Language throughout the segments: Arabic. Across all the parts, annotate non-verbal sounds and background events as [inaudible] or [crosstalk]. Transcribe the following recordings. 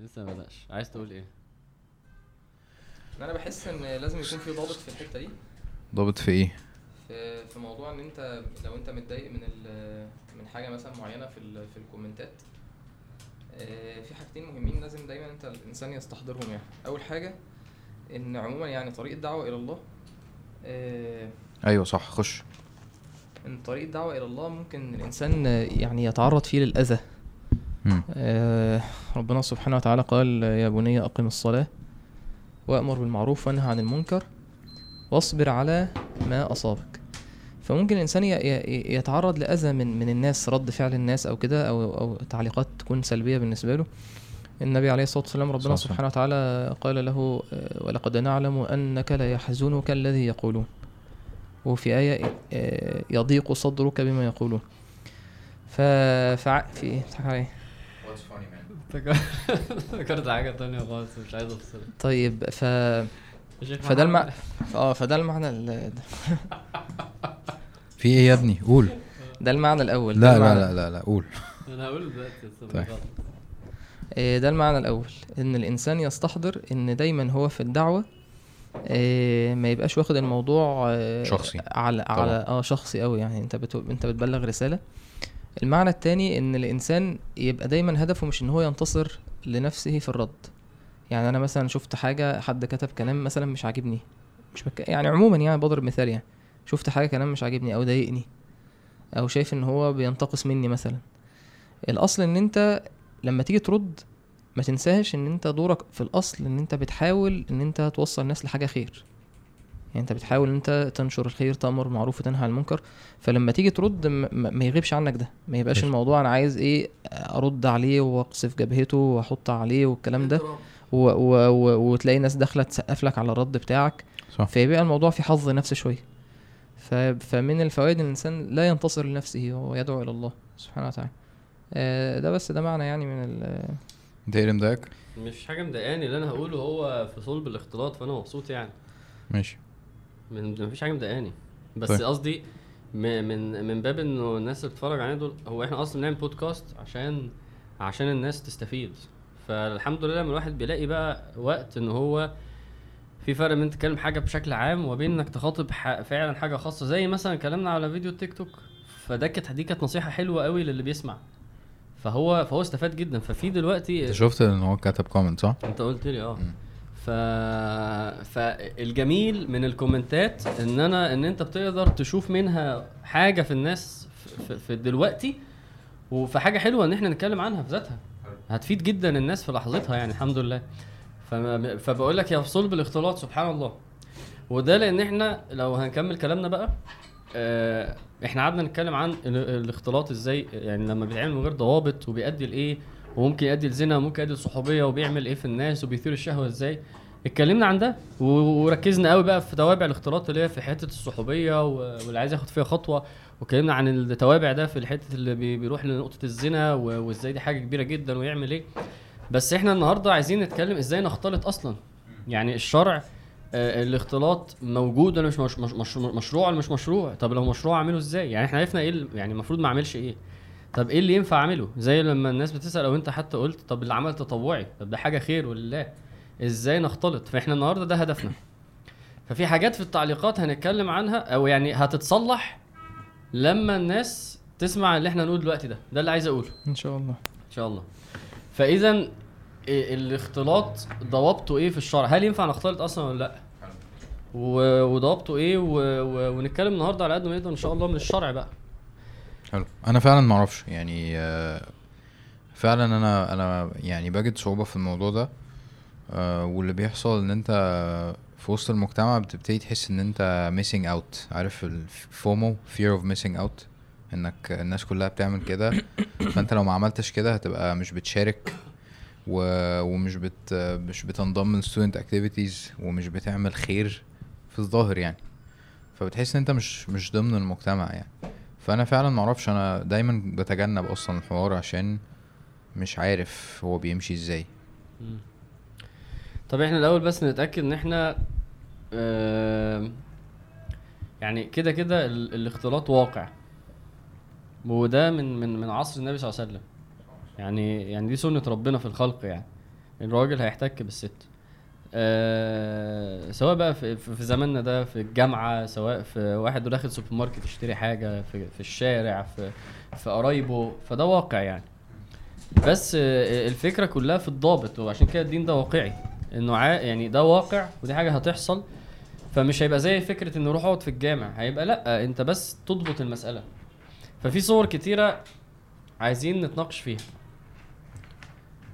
لسه ما بدأش. عايز تقول إيه؟ أنا بحس إن لازم يكون في ضابط في الحتة دي. ضابط في إيه؟ في في موضوع إن أنت لو أنت متضايق من ال- من حاجة مثلا معينة في ال- في الكومنتات آه، في حاجتين مهمين لازم دايما أنت الإنسان يستحضرهم يعني. أول حاجة إن عموما يعني طريق الدعوه إلى الله آه، أيوه صح خش. إن طريق الدعوه إلى الله ممكن الإنسان يعني يتعرض فيه للأذى. آه، ربنا سبحانه وتعالى قال يا بني أقم الصلاة وأمر بالمعروف وأنهى عن المنكر واصبر على ما أصابك. فممكن الإنسان يتعرض لأذى من من الناس رد فعل الناس أو كده أو أو تعليقات تكون سلبية بالنسبة له. النبي عليه الصلاة والسلام ربنا عليه سبحانه وتعالى قال له آه، ولقد نعلم أنك لا يحزنك الذي يقولون. وفي آية آه، يضيق صدرك بما يقولون. ف فع... في إيه فكرت حاجة تانية خالص مش عايز افصل طيب ف فده الم... محمد. آه فده المعنى ال... [laughs] في إيه يا ابني؟ قول. [laughs] ده المعنى الأول. لا لا المعنى... لا لا لا قول. أنا هقول دلوقتي ده المعنى الأول. إن الإنسان يستحضر إن دايما هو في الدعوة إيه ما يبقاش واخد الموضوع آه، شخصي. على. على آه شخصي قوي يعني. أنت بت... أنت بتبلغ رسالة. المعنى التاني إن الإنسان يبقى دايما هدفه مش إن هو ينتصر لنفسه في الرد. يعني أنا مثلا شفت حاجة حد كتب كلام مثلا مش عاجبني. مش بك... يعني عموما يعني بضرب مثال يعني. شفت حاجة كلام مش عاجبني أو ضايقني أو شايف إن هو بينتقص مني مثلا. الأصل إن أنت لما تيجي ترد ما تنساش إن أنت دورك في الأصل إن أنت بتحاول إن أنت توصل الناس لحاجة خير. يعني انت بتحاول ان انت تنشر الخير تأمر بالمعروف وتنهى عن المنكر. فلما تيجي ترد ما يغيبش عنك ده. ما يبقاش. الموضوع أنا عايز إيه أرد عليه وأقصف جبهته وأحط عليه والكلام ده. و و و وتلاقي ناس داخلة تسقف لك على الرد بتاعك. صح. فيبقى الموضوع في حظ نفسي شوية. ف... فمن الفوائد إن الإنسان لا ينتصر لنفسه هو يدعو إلى الله سبحانه وتعالى. آه، ده بس ده معنى يعني من ال... انت إيه اللي مضايقك مش حاجة مضايقاني اللي أنا هقوله هو في صلب الاختلاط فأنا مبسوط يعني. ماشي. من مفيش حاجة مضايقاني. بس طيب. قصدي من من باب إنه الناس اللي بتتفرج علينا دول هو إحنا أصلا بنعمل بودكاست عشان عشان الناس تستفيد. فالحمد لله لما الواحد بيلاقي بقى وقت إن هو في فرق بين تتكلم حاجة بشكل عام وبين إنك تخاطب فعلا حاجة خاصة. زي مثلا كلامنا على فيديو التيك توك فده كانت دي كانت نصيحة حلوة قوي للي بيسمع. فهو فهو استفاد جدا. ففي دلوقتي أنت شفت إن هو كتب comment صح؟ أنت قلت لي آه. فالجميل من الكومنتات ان أنا ان انت بتقدر تشوف منها حاجة في الناس في, في دلوقتي وفي حاجة حلوة ان إحنا نتكلم عنها في ذاتها. هتفيد جدا الناس في لحظتها يعني الحمد لله. فبقول لك يا صلب الاختلاط سبحان الله. وده لأن إحنا لو هنكمل كلامنا بقى آه، إحنا قعدنا نتكلم عن ال- الاختلاط إزاي يعني لما بيتعمل من غير ضوابط وبيؤدي لإيه؟ وممكن يؤدي لزنا وممكن يؤدي لصحوبيه وبيعمل إيه في الناس وبيثير الشهوة إزاي. اتكلمنا عن ده وركزنا قوي بقى في توابع الاختلاط اللي هي في حتة الصحوبية واللي عايز ياخد فيها خطوة. واتكلمنا عن التوابع ده في الحته اللي بي- بيروح لنقطة الزنا وإزاي دي حاجة كبيرة جدا ويعمل إيه. بس إحنا النهارده عايزين نتكلم إزاي نختلط أصلا. يعني الشرع آه، الاختلاط موجود ولا مش مش مش مش مشروع ولا مش مشروع؟ طب لو مشروع أعمله إزاي؟ يعني إحنا عرفنا إيه يعني المفروض ما أعملش إيه. طب إيه اللي ينفع أعمله؟ زي لما الناس بتسأل أو أنت حتى قلت طب اللي عمل تطوعي طب ده حاجة خير ولله إزاي نختلط؟ فإحنا النهارده ده هدفنا. ففي حاجات في التعليقات هنتكلم عنها أو يعني هتتصلح لما الناس تسمع اللي إحنا نقول دلوقتي ده. ده اللي عايز أقوله. إن شاء الله. إن شاء الله. فإذا الاختلاط ضوابطه إيه في الشرع؟ هل ينفع نختلط أصلا ولا لأ؟ وضوابطه إيه؟ و... و... ونتكلم النهارده على قد ما نقدر إن شاء الله من الشرع بقى. حلو. أنا فعلا ما أعرفش. يعني آه، فعلا أنا أنا يعني بجد صعوبة في الموضوع ده. آه، واللي بيحصل إن أنت في وسط المجتمع بتبتدي تحس إن أنت missing out. عارف الفومو fear of missing out إنك الناس كلها بتعمل كده. [coughs] فأنت لو ما عملتش كده هتبقى مش بتشارك و... ومش بت مش بتنضم لل student activities ومش بتعمل خير في الظاهر يعني. فبتحس إن أنت مش مش ضمن المجتمع يعني. فأنا فعلا معرفش أنا دايما بتجنب أصلا الحوار عشان مش عارف هو بيمشي إزاي. طب إحنا الأول بس نتأكد إن إحنا يعني كده كده ال- الاختلاط واقع. وده من من من عصر النبي صلى الله عليه وسلم. يعني يعني دي سنة ربنا في الخلق يعني. الراجل هيحتك بالست. آه سواء بقى في, في زماننا ده في الجامعة سواء في واحد داخل سوبر ماركت يشتري حاجة في, في الشارع في في قرايبه فده واقع يعني. بس آه الفكرة كلها في الضابط وعشان كده الدين ده واقعي. إنه يعني ده واقع ودي حاجة هتحصل. فمش هيبقى زي فكرة إنه روح اقعد في الجامع. هيبقى لأ أنت بس تضبط المسألة. ففي صور كتيرة عايزين نتناقش فيها.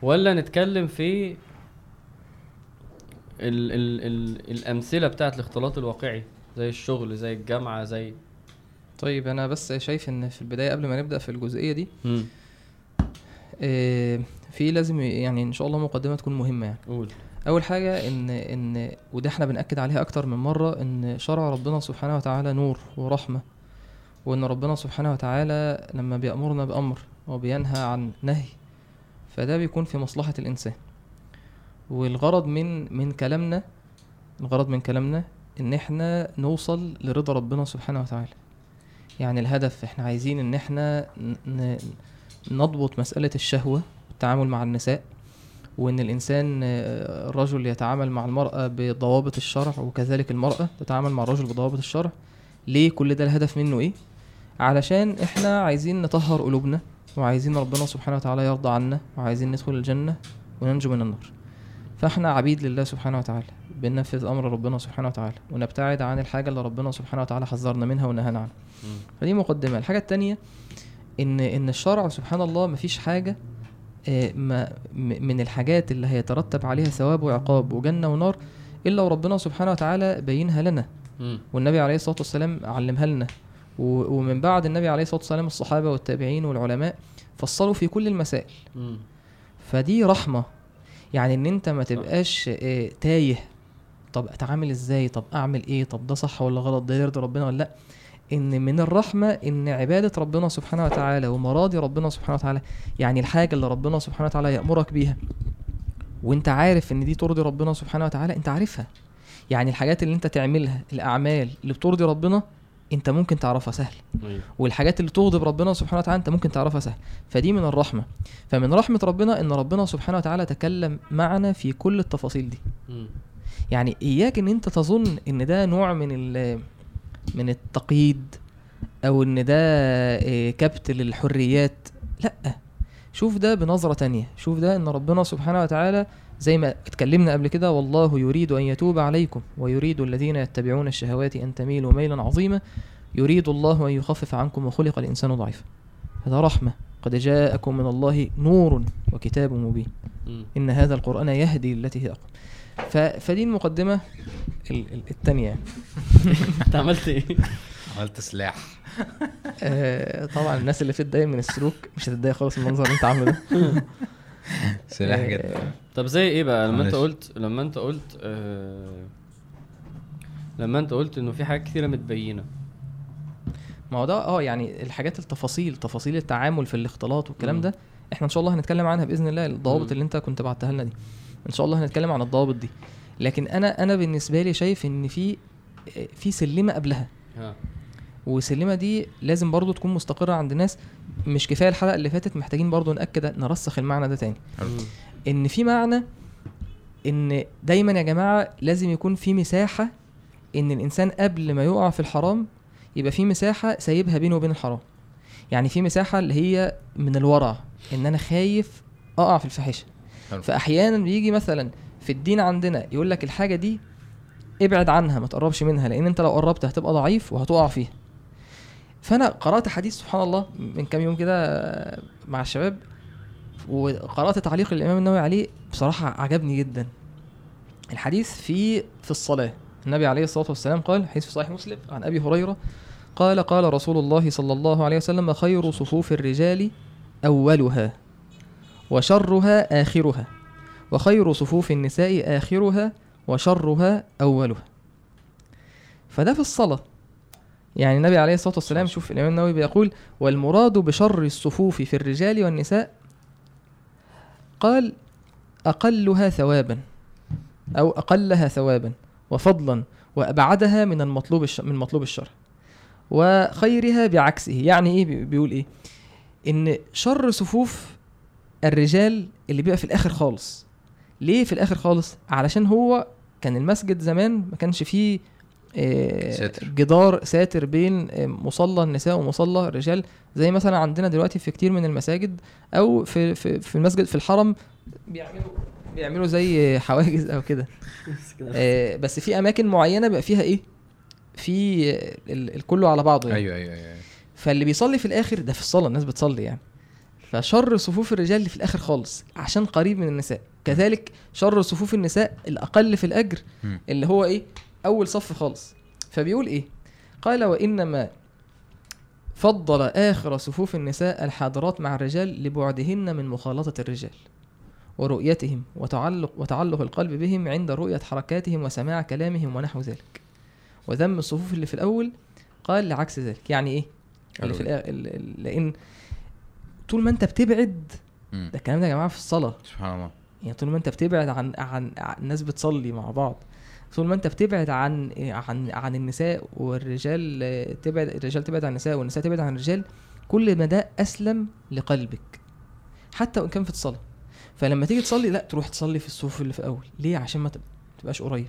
ولا نتكلم في ال ال ال الأمثلة بتاعت الاختلاط الواقعي زي الشغل زي الجامعة زي طيب أنا بس شايف إن في البداية قبل ما نبدأ في الجزئية دي مم. آه، في لازم يعني إن شاء الله مقدمة تكون مهمة يعني. قول. أول حاجة إن إن وده إحنا بنأكد عليها أكتر من مرة إن شرع ربنا سبحانه وتعالى نور ورحمة وإن ربنا سبحانه وتعالى لما بيأمرنا بأمر وبينهى عن نهي فده بيكون في مصلحة الإنسان. والغرض من من كلامنا الغرض من كلامنا إن إحنا نوصل لرضا ربنا سبحانه وتعالى. يعني الهدف إحنا عايزين إن إحنا نضبط مسألة الشهوة والتعامل مع النساء وإن الإنسان آه، الرجل يتعامل مع المرأة بضوابط الشرع وكذلك المرأة تتعامل مع الرجل بضوابط الشرع. ليه كل ده الهدف منه إيه؟ علشان إحنا عايزين نطهر قلوبنا وعايزين ربنا سبحانه وتعالى يرضى عنا وعايزين ندخل الجنة وننجو من النار. فاحنا عبيد لله سبحانه وتعالى بننفذ أمر ربنا سبحانه وتعالى ونبتعد عن الحاجة اللي ربنا سبحانه وتعالى حذرنا منها ونهانا عنها. فدي مقدمة الحاجة التانية إن إن الشرع سبحان الله مفيش حاجة آه، ما من الحاجات اللي هيترتب عليها ثواب وعقاب وجنة ونار إلا وربنا سبحانه وتعالى بينها لنا. والنبي عليه الصلاة والسلام علمها لنا ومن بعد النبي عليه الصلاة والسلام الصحابة والتابعين والعلماء فصلوا في كل المسائل. فدي رحمة يعني إن أنت ما تبقاش آه، تايه. طب أتعامل إزاي؟ طب أعمل إيه؟ طب ده صح ولا غلط؟ ده يرضي ربنا ولا لأ؟ إن من الرحمة إن عبادة ربنا سبحانه وتعالى ومراضي ربنا سبحانه وتعالى يعني الحاجة اللي ربنا سبحانه وتعالى يأمرك بيها. وأنت عارف إن دي ترضي ربنا سبحانه وتعالى أنت عارفها. يعني الحاجات اللي أنت تعملها الأعمال اللي بترضي ربنا انت ممكن تعرفها سهل. أيوة. والحاجات اللي تغضب ربنا سبحانه وتعالى انت ممكن تعرفها سهل. فدي من الرحمة. فمن رحمة ربنا ان ربنا سبحانه وتعالى تكلم معنا في كل التفاصيل دي. يعني إياك إن أنت تظن إن ده نوع من من التقييد أو إن ده إيه، كبت للحريات. لأ. شوف ده بنظرة تانية. شوف ده إن ربنا سبحانه وتعالى زي ما اتكلمنا قبل كده والله يريد أن يتوب عليكم ويريد الذين يتبعون الشهوات أن تميلوا ميلا عظيما يريد الله أن يخفف عنكم وخلق الإنسان ضعيفا هذا رحمة قد جاءكم من الله نور وكتاب مبين. إن هذا القرآن يهدي للتي هي اقوم ف... فدي المقدمة ال- ال- التانية يعني. [laughs] أنت عملت إيه؟ عملت سلاح آه طبعا الناس اللي بتتضايق من السلوك مش هتتضايق خالص من المنظر اللي أنت عامله ده [laughs] سلاح آه، جدا طب زي إيه بقى لما انت. قلت لما انت قلت آه لما انت قلت انه في حاجات كتيرة متبينه ما هو ده آه يعني الحاجات التفاصيل تفاصيل التعامل في الاختلاط والكلام. ده إحنا ان شاء الله هنتكلم عنها بإذن الله الضوابط. اللي انت كنت بعتها لنا دي ان شاء الله هنتكلم عن الضوابط دي لكن أنا أنا بالنسبة لي شايف إن في في سلمة قبلها ها وسلمه دي لازم برضو تكون مستقرة عند الناس مش كفاية الحلقة اللي فاتت محتاجين برضو نأكد نرسخ المعنى ده تاني. إن في معنى إن دايما يا جماعة لازم يكون في مساحة إن الإنسان قبل ما يقع في الحرام يبقى في مساحة سايبها بينه وبين الحرام. يعني في مساحة اللي هي من الورع إن أنا خايف أقع في الفاحشة. فاحيانا بيجي مثلا في الدين عندنا يقول لك الحاجة دي ابعد عنها ما تقربش منها لأن أنت لو قربت هتبقى ضعيف وهتقع فيها. فأنا قرأت حديث سبحان الله من كام يوم كده مع الشباب وقرات تعليق الامام النووي عليه بصراحة عجبني جدا. الحديث في في الصلاة. النبي عليه الصلاة والسلام قال حديث في صحيح مسلم عن أبي هريرة قال قال رسول الله صلى الله عليه وسلم خير صفوف الرجال أولها وشرها آخرها وخير صفوف النساء آخرها وشرها أولها. فده في الصلاة. يعني النبي عليه الصلاة والسلام شوف الإمام النووي بيقول والمراد بشر الصفوف في الرجال والنساء قال أقلها ثوابا أو أقلها ثوابا وفضلا وأبعدها من المطلوب الش... من مطلوب الشرع وخيرها بعكسه. يعني إيه بي- بيقول إيه؟ إن شر صفوف الرجال اللي بيبقى في الآخر خالص. ليه في الآخر خالص؟ علشان هو كان المسجد زمان ما كانش فيه ساتر. جدار ساتر بين مصلى النساء ومصلى الرجال. زي مثلا عندنا دلوقتي في كتير من المساجد أو في في, في المسجد في الحرم بيعملوا بيعملوا زي حواجز أو كده. [laughs] آه، بس في أماكن معينة بقى فيها إيه؟ في ال- الكله على بعضه يعني. أيوه أيوه أيوه. فاللي بيصلي في الآخر ده في الصلاة الناس بتصلي يعني. فشر صفوف الرجال اللي في الآخر خالص عشان قريب من النساء. كذلك شر صفوف النساء الأقل في الأجر. اللي هو إيه؟ أول صف خالص. فبيقول إيه؟ قال وإنما فضل آخر صفوف النساء الحاضرات مع الرجال لبعدهن من مخالطة الرجال ورؤيتهم وتعلق وتعلق القلب بهم عند رؤية حركاتهم وسماع كلامهم ونحو ذلك. وذم الصفوف اللي في الأول قال لعكس ذلك. يعني إيه؟ اللي في قالوا الآ- ال- ال- لأن طول ما أنت بتبعد. ده الكلام ده يا جماعة في الصلاة. سبحان الله. يعني طول ما أنت بتبعد عن عن, عن الناس بتصلي مع بعض طول ما انت بتبعد عن عن عن النساء والرجال تبعد الرجال تبعد عن النساء والنساء تبعد عن الرجال كل ما ده أسلم لقلبك حتى وإن كان في الصلاه فلما تيجي تصلي لا تروح تصلي في الصفوف اللي في الأول. ليه؟ عشان ما تب- تبقاش قريب.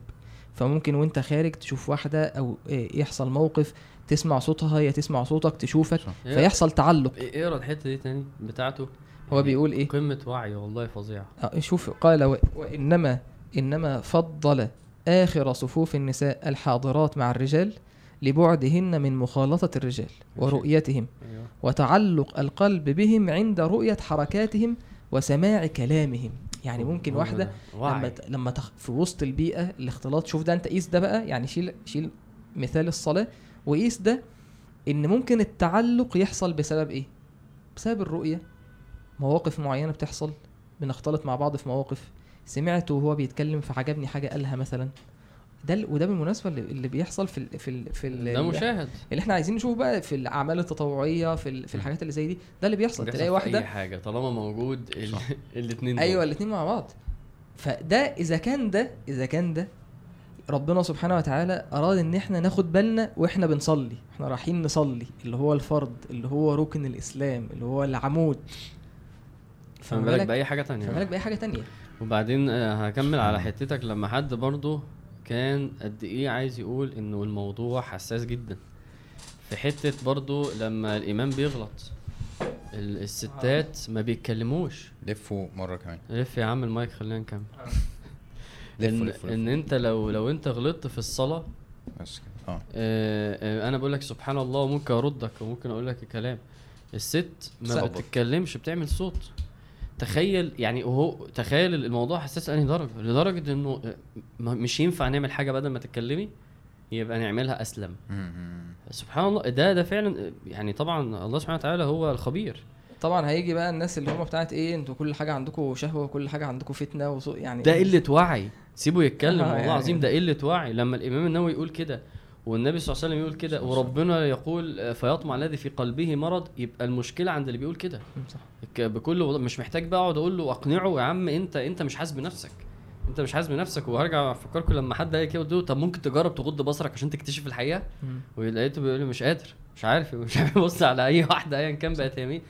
فممكن وأنت خارج تشوف واحدة أو آه، يحصل موقف تسمع صوتها هي تسمع صوتك تشوفك صح. فيحصل تعلق. اقرأ الحتة دي تاني بتاعته. هو بيقول إيه؟ قمة وعي والله فظيعة. آه، شوف قال و... وإنما إنما فضل آخر صفوف النساء الحاضرات مع الرجال لبعدهن من مخالطة الرجال ورؤيتهم أيوه وتعلق القلب بهم عند رؤية حركاتهم وسماع كلامهم يعني ممكن واحدة. لما لما. في وسط البيئة الاختلاط شوف ده انت قيس ده بقى يعني شيل شيل مثال الصلاة وقيس ده إن ممكن التعلق يحصل بسبب إيه بسبب الرؤية مواقف معينة بتحصل بنختلط مع بعض في مواقف سمعته وهو بيتكلم فعجبني حاجة قالها مثلا. ده وده بالمناسبة اللي, بيحصل في ال في ال في ال ده مشاهد. اللي إحنا عايزين نشوفه بقى في الأعمال التطوعية في في الحاجات اللي زي دي. ده اللي بيحصل. تلاقي في واحدة أي حاجة طالما موجود. [laughs] الاثنين أيوه الاثنين مع بعض. فده إذا كان ده إذا كان ده ربنا سبحانه وتعالى أراد إن إحنا ناخد بالنا وإحنا بنصلي. إحنا رايحين نصلي اللي هو الفرض اللي هو ركن الإسلام اللي هو العمود. فما بالك؟ بأي حاجة تانية. فما بالك بأي حاجة تانية. وبعدين آه، هكمل على حتتك. لما حد برضه كان قد إيه عايز يقول إنه الموضوع حساس جدا. في حتة برضه لما الامام بيغلط ال- الستات ما بيتكلموش. لفوا مرة كمان. لف يا عم المايك خلينا نكمل. [laughs] ان, لفوا إن. أنت لو لو أنت غلطت في الصلاة بس كده. آه. آه، آه، أنا بقول لك سبحان الله وممكن أردك وممكن أقول لك الكلام. الست ما. بتتكلمش بتعمل صوت. تخيل يعني وهو تخيل الموضوع حساس انهي درجة؟ لدرجة إنه آه، مش ينفع نعمل حاجة بدل ما تتكلمي يبقى نعملها أسلم. سبحان الله ده ده فعلا يعني طبعا الله سبحانه وتعالى هو الخبير. طبعا هيجي بقى الناس اللي هم بتاعت إيه أنتوا كل حاجة عندكم شهوة وكل حاجة عندكم فتنة وسوء يعني ده قلة وعي. سيبه يتكلم [laughs] آه، والله يعني- العظيم ده قلة وعي. لما الإمام النووي يقول كده والنبي صلى الله عليه وسلم يقول كده وربنا يقول آه، فيطمع الذي في قلبه مرض يبقى المشكلة عند اللي بيقول كده. صح. بكل مش محتاج بقى اقعد أقول له اقنعه يا عم انت انت مش حاسس بنفسك. انت مش حاسس بنفسك. وهرجع افكركم لما حد قال كده قلت له طب ممكن تجرب تغض بصرك عشان تكتشف الحقيقة. ولقيته بيقول لي مش قادر مش عارف مش عارف [laughs] يبص على أي واحدة ايا كان بقت يمين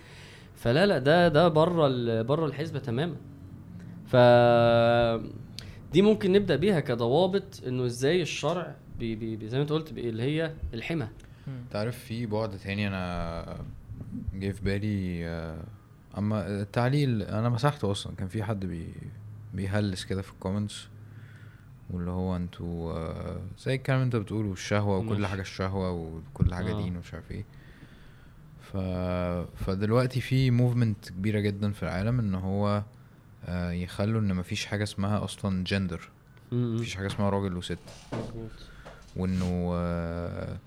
فلا لا ده ده بره بره الحسبة تماما. ف دي ممكن نبدأ بيها كضوابط إنه إزاي الشرع بي بي بي- زي ما انت قلت بي- اللي هي الحمى. تعرف في بعد تاني أنا جه في بالي آه، أما التعليل أنا مسحته أصلا كان في حد بي بيهلس كده في ال comments واللي هو أنتوا آه، زي الكلام اللي انت بتقوله الشهوة وكل ماشي. حاجة الشهوة وكل حاجة آه. دين ومش عارف إيه ف فدلوقتي في movement كبيرة جدا في العالم إن هو آه، يخلوا إن مفيش حاجة اسمها أصلا جندر. مفيش حاجة اسمها راجل وست مظبوط. وانه آه،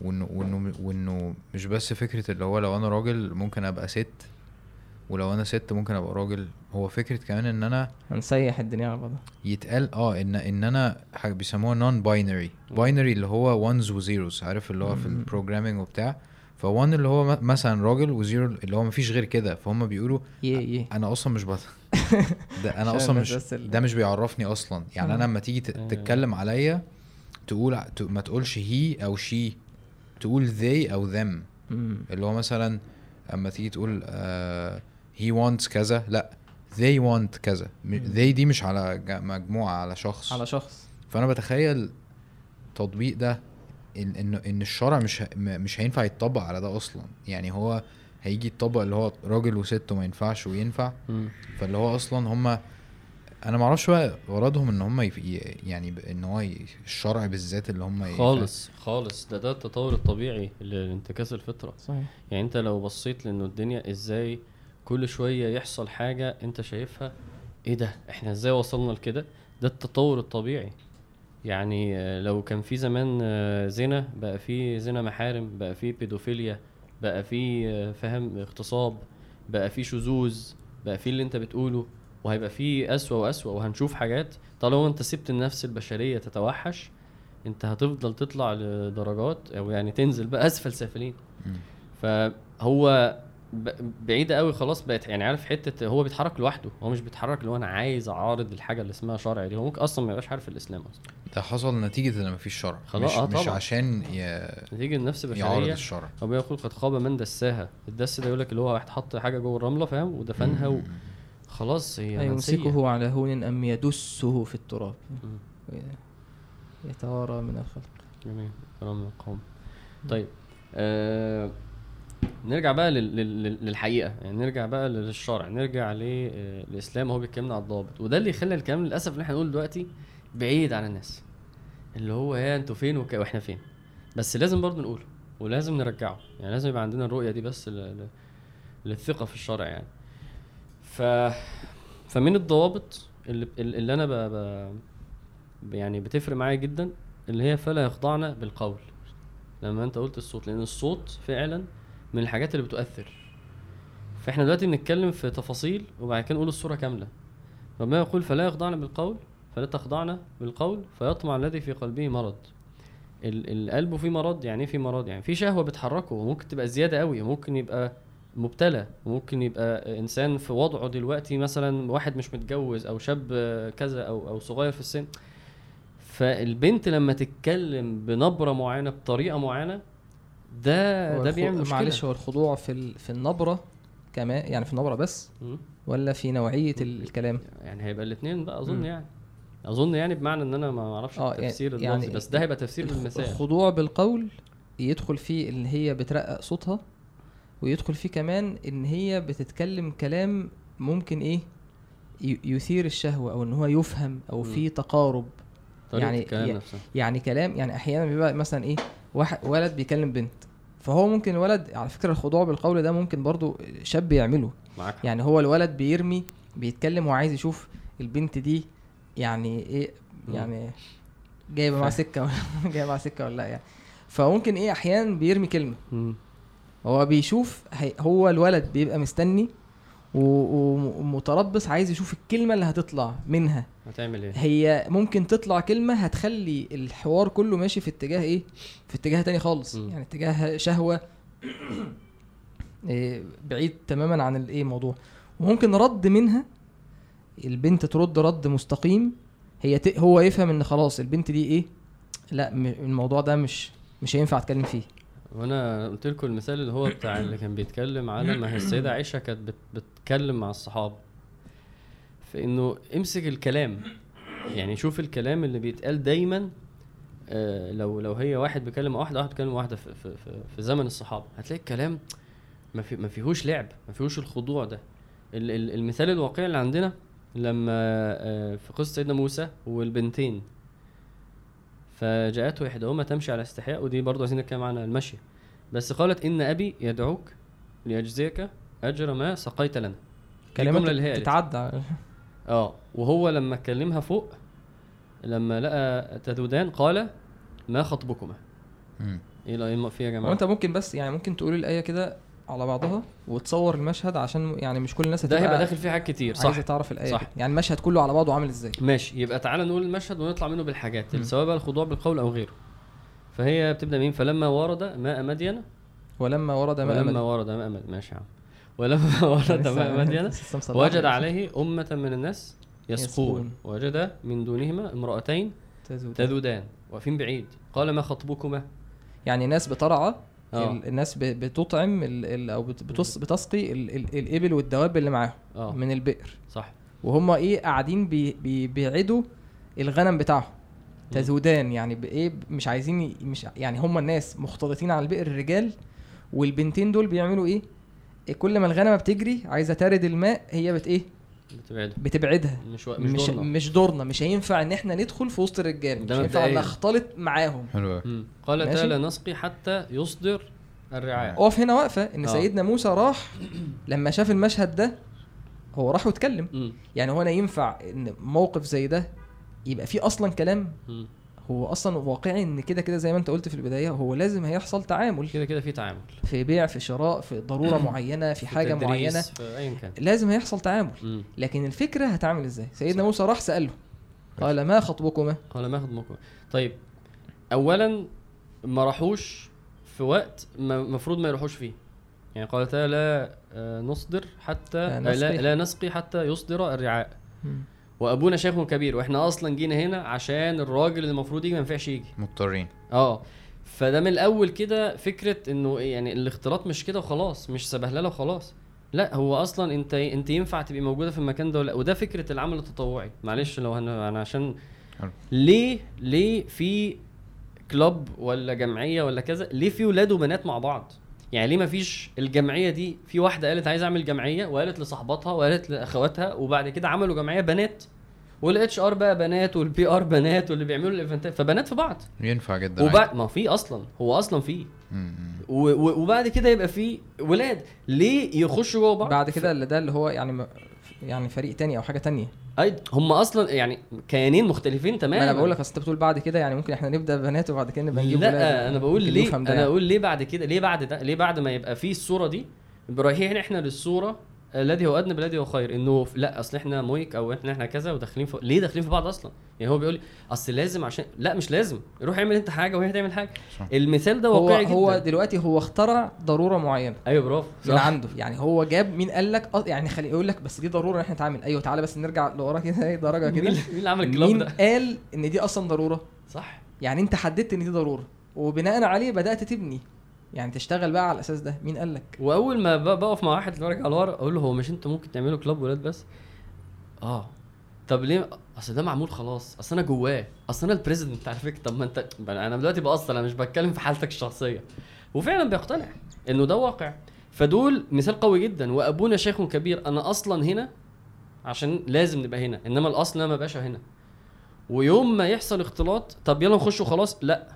وانه وانه وانه مش بس فكرة اللي هو لو أنا راجل ممكن أبقى ست ولو أنا ست ممكن أبقى راجل. هو فكرة كمان إن أنا هنسيح الدنيا على بعضها. يتقال آه إن إن أنا حاجة بيسموها non-binary binary اللي هو ones و zeros عارف اللي هو في. ال programming وبتاع. ف one اللي هو مثلا راجل و zero اللي هو مفيش غير كده. فهم بيقولوا يه يه أنا أصلا مش بط [laughs] ده أنا أصلا مش ده مش بيعرفني أصلا. يعني أنا. لما تيجي أيوة. تتكلم عليا تقول ما تقولش هي أو شي تقول they أو them مم. اللي هو مثلا أما تيجي تقول آه he wants كذا لأ they want كذا مم. they دي مش على مجموعة على شخص على شخص فأنا بتخيل تطبيق ده ان ان إن الشرع مش مش هينفع يتطبق على ده أصلا يعني هو هيجي يتطبق اللي هو راجل وست وما ينفعش وينفع مم. فاللي هو أصلا هم أنا ما أعرفش بقى غرضهم إن هم يف... يعني إن هو. الشرع بالذات اللي هم خالص خالص. ده ده التطور الطبيعي لانتكاس الفطرة. صحيح. يعني أنت لو بصيت لإنه الدنيا إزاي كل شوية يحصل حاجة أنت شايفها إيه ده؟ إحنا إزاي وصلنا لكده؟ ده التطور الطبيعي. يعني لو كان في زمان زنا بقى في زنا محارم بقى في بيدوفيليا بقى في فاهم اغتصاب بقى في شذوذ بقى في اللي أنت بتقوله. وهيبقى في أسوأ وأسوأ وهنشوف حاجات. طالما أنت سبت النفس البشرية تتوحش أنت هتفضل تطلع لدرجات أو يعني تنزل بقى أسفل سافلين. فهو ب- بعيدة قوي خلاص بقت يعني عارف حتة هو بيتحرك لوحده. هو مش بيتحرك اللي هو أنا عايز أعارض الحاجة اللي اسمها شرع دي. هو ممكن أصلا ما يبقاش عارف الإسلام أصلا. ده حصل نتيجة إن مفيش شرع. خلاص، مش, آه مش طبعا. عشان ي... نتيجة النفس يعارض البشرية. الشرع. هو بيقول قد خاب من دساها. الدس ده يقول لك اللي هو واحد حط حاجة جوه الرملة فاهم؟ ودفنها وخلاص هي منسية. أيمسكه على هون أم يدسه في التراب. يتوارى من الخلق. جميل كلام القوم طيب آه نرجع بقى لل- لل- لل- للحقيقة. يعني نرجع بقى للشرع نرجع للاسلام هو بيتكلمنا على الضابط. وده اللي يخلي الكلام للأسف اللي إحنا نقوله دلوقتي بعيد عن الناس. اللي هو يا أنتوا فين وك- وإحنا فين. بس لازم برضه نقوله ولازم نرجعه. يعني لازم يبقى عندنا الرؤية دي بس ل- ل- للثقة في الشرع يعني. ف فمن الضوابط اللي اللي أنا ب... ب... يعني بتفرق معايا جدا اللي هي فلا يخضعن بالقول. لما أنت قلت الصوت لأن الصوت فعلا من الحاجات اللي بتؤثر. فإحنا دلوقتي بنتكلم في تفاصيل وبعد كده نقول الصورة كاملة. ربنا يقول فلا يخضعن بالقول فلا تخضعن بالقول فيطمع الذي في قلبه مرض. ال- القلب فيه مرض يعني إيه فيه مرض؟ يعني في شهوة بتحركه وممكن تبقى زيادة قوي وممكن يبقى مبتلى. وممكن يبقى إنسان في وضعه دلوقتي مثلا واحد مش متجوز أو شاب كذا أو أو صغير في السن فالبنت لما تتكلم بنبرة معينة بطريقة معينة ده ده بيعمل مشكلة. معلش هو الخضوع في ال... في النبرة كمان يعني في النبرة بس. ولا في نوعية ال- الكلام؟ يعني هيبقى الاثنين بقى أظن مم. يعني. أظن يعني بمعنى إن أنا ما أعرفش آه، يعني- التفسير يعني اللفظي بس ده هيبقى تفسير بالمثال الخضوع بالقول يدخل فيه اللي هي بترقق صوتها ويدخل فيه كمان إن هي بتتكلم كلام ممكن إيه يثير الشهوة أو إن هو يفهم أو. في تقارب يعني- الكلام نفسها يعني كلام يعني أحيانا بيبقى مثلا إيه واحد ولد بيكلم بنت فهو ممكن الولد على فكرة الخضوع بالقول ده ممكن برضو شاب يعمله معاك حق. يعني هو الولد بيرمي بيتكلم وعايز يشوف البنت دي يعني إيه. يعني جايبة فاهم. سكة ولا [laughs] جايبة معاه سكة ولا لأ يعني فممكن إيه أحيانا بيرمي كلمة. هو بيشوف هو الولد بيبقى مستني ومتربص عايز يشوف الكلمة اللي هتطلع منها. هتعمل إيه؟ هي ممكن تطلع كلمة هتخلي الحوار كله ماشي في اتجاه إيه؟ في اتجاه تاني خالص. مم. يعني اتجاه شهوة. إيه، بعيد تماما عن الإيه موضوع. وممكن رد منها. البنت ترد رد مستقيم. هي. هو يفهم إن خلاص البنت دي إيه؟ لا م... الموضوع ده مش مش هينفع أتكلم فيه. وأنا قلت لكم المثال اللي هو بتاع اللي كان بيتكلم على ما هي السيدة عائشة كانت بت بتتكلم مع الصحابة. فإنه امسك الكلام يعني شوف الكلام اللي بيتقال دايما آه لو لو هي واحد بيكلم واحدة واحد بيكلم واحدة في, في, في, في زمن الصحابة. هتلاقي الكلام ما في ما فيهوش لعب ما فيهوش الخضوع ده. ال ال المثال الواقعي اللي عندنا لما آه في قصة سيدنا موسى والبنتين. فجاءته إحداهما تمشي على استحياء ودي برضه عايزين نتكلم عنها المشي. بس قالت إن أبي يدعوك ليجزيك أجر ما سقيت لنا. الجملة اللي هي. تتعدى آه وهو لما كلمها فوق لما لقى تذودان قال ما خطبكما. إيه الأئمة فيها يا جماعة؟ وأنت ممكن بس يعني ممكن تقول الآية كده على بعضها وتصور المشهد عشان يعني مش كل الناس ده هيبقى داخل فيه حاجات كتير صح عايزه تعرف الآية صح. يعني المشهد كله على بعضه عامل إزاي ماشي يبقى تعالى نقول المشهد ونطلع منه بالحاجات. سواء بقى الخضوع بالقول أو غيره فهي بتبدأ مين فلما ورد ماء مدين ولما ورد ماء ولما. ورد ماء مدين ماشي يا عم ولما [laughs] ورد ماء مدين. [laughs] وجد عليه أمة من الناس يسقون. وجد من دونهما امرأتين تزود. تذودان واقفين بعيد قال ما خطبكما يعني ناس بترعى ال- الناس بتطعم ال- ال- أو بت- بتص- بتسقي ال- ال- الإبل والدواب اللي معاهم آه. من البئر. صح. وهم إيه قاعدين بي بي بيعدوا الغنم بتاعهم. تزودان يعني بايه مش عايزين مش يعني هم الناس مختلطين على البئر الرجال والبنتين دول بيعملوا إيه؟ إيه كل ما الغنمه بتجري عايزة ترد الماء هي بت إيه؟ بتبعد بتبعدها مش و... مش, مش دورنا. مش دورنا مش هينفع إن إحنا ندخل في وسط الرجال مش ده هينفع مبدئياً. نختلط معاهم حلو. قال. تعالى نسقي حتى يصدر الرعاية أقف هنا واقفة إن آه. سيدنا موسى راح لما شاف المشهد ده هو راح واتكلم. يعني هو أنا ينفع إن موقف زي ده يبقى فيه أصلا كلام مم. هو أصلا واقعي إن كده كده زي ما أنت قلت في البداية هو لازم هيحصل تعامل. كده كده في تعامل. في بيع في شراء في ضرورة [clears throat] معينة في حاجة تدريس، معينة. في ايا كان. لازم هيحصل تعامل. مم. لكن الفكرة هتعمل إزاي؟ سيدنا. موسى راح سأله. قال ما خطبكما؟ قال ما خدمكم طيب اولا ما راحوش في وقت المفروض ما يروحوش فيه. يعني قال تعالى لا آه، نصدر حتى لا آه، نسقي. لا, لا نسقي حتى يصدر الرعاء. وأبونا شيخ كبير وإحنا أصلا جينا هنا عشان الراجل اللي المفروض يجي ما ينفعش يجي. مضطرين. آه فده من الأول كده فكرة إنه يعني الاختلاط مش كده وخلاص مش سبهلله وخلاص. لا هو أصلا أنت أنت ينفع تبقي موجودة في المكان ده ولا لأ؟ وده فكرة العمل التطوعي. معلش لو أنا أنا عشان. ليه ليه في كلاب ولا جمعية ولا كذا ليه في ولاد وبنات مع بعض؟ يعني ليه ما فيش الجمعية دي؟ في واحدة قالت عايز أعمل جمعية وقالت لصاحباتها وقالت لأخواتها وبعد كده عملوا جمعية بنات. وال HR بقى بنات وال PR بنات واللي بيعملوا ال event ات فبنات في بعض. ينفع جدا. وبعد ما في أصلا هو أصلا في. وبعد كده يبقى في ولاد. ليه يخشوا جوه بعض؟ بعد كده اللي ده اللي هو يعني يعني فريق تاني أو حاجة تانية. أي هم أصلا يعني كيانين مختلفين ما تماما أنا بقول لك أصل أنت بتقول بعد كده يعني ممكن إحنا نبدأ بنات وبعد كده نبقى نجيب لا أنا بقول ليه أنا يعني. أقول ليه بعد كده ليه بعد ده ليه بعد ما يبقى في الصورة دي رايحين إحنا للصورة الذي هو أدنى بالذي هو خير. إنه لا أصل إحنا مويك أو إحنا إحنا كذا وداخلين في ليه داخلين في بعض أصلا؟ يعني هو بيقول لي أصل لازم عشان لا مش لازم. روح اعمل أنت حاجة وهي تعمل حاجة. صح. المثال ده هو واقعي هو جدا. دلوقتي هو اخترع ضرورة معينة. أيوه برافو. من صح. عنده. يعني هو جاب مين؟ قال لك يعني خلي يقول لك بس دي ضرورة إن إحنا نتعامل. أيوه تعالى بس نرجع لورا كده إيه درجة مين كده. مين اللي عمل الكلاب مين ده؟ قال إن دي أصلا ضرورة؟ صح. يعني أنت حددت إن دي ضرورة. وبناء عليه بدأت تبني. يعني تشتغل بقى على الأساس ده. مين قال لك وأول ما بقف مع واحد برجع لورا أقول له هو مش أنتوا ممكن تعملوا كلاب ولاد بس؟ آه. طب ليه؟ أصل ده معمول خلاص. أصل أنا جواه. أصل أنا البريزيدنت على فكرة. طب ما أنت أنا دلوقتي بقصر أنا مش بتكلم في حالتك الشخصية. وفعلا بيقتنع إنه ده واقع. فدول مثال قوي جدا. وأبونا شيخ كبير. أنا أصلا هنا عشان لازم نبقى هنا. إنما الأصل أنا ما بقاش هنا. ويوم ما يحصل اختلاط طب يلا نخش وخلاص. لأ.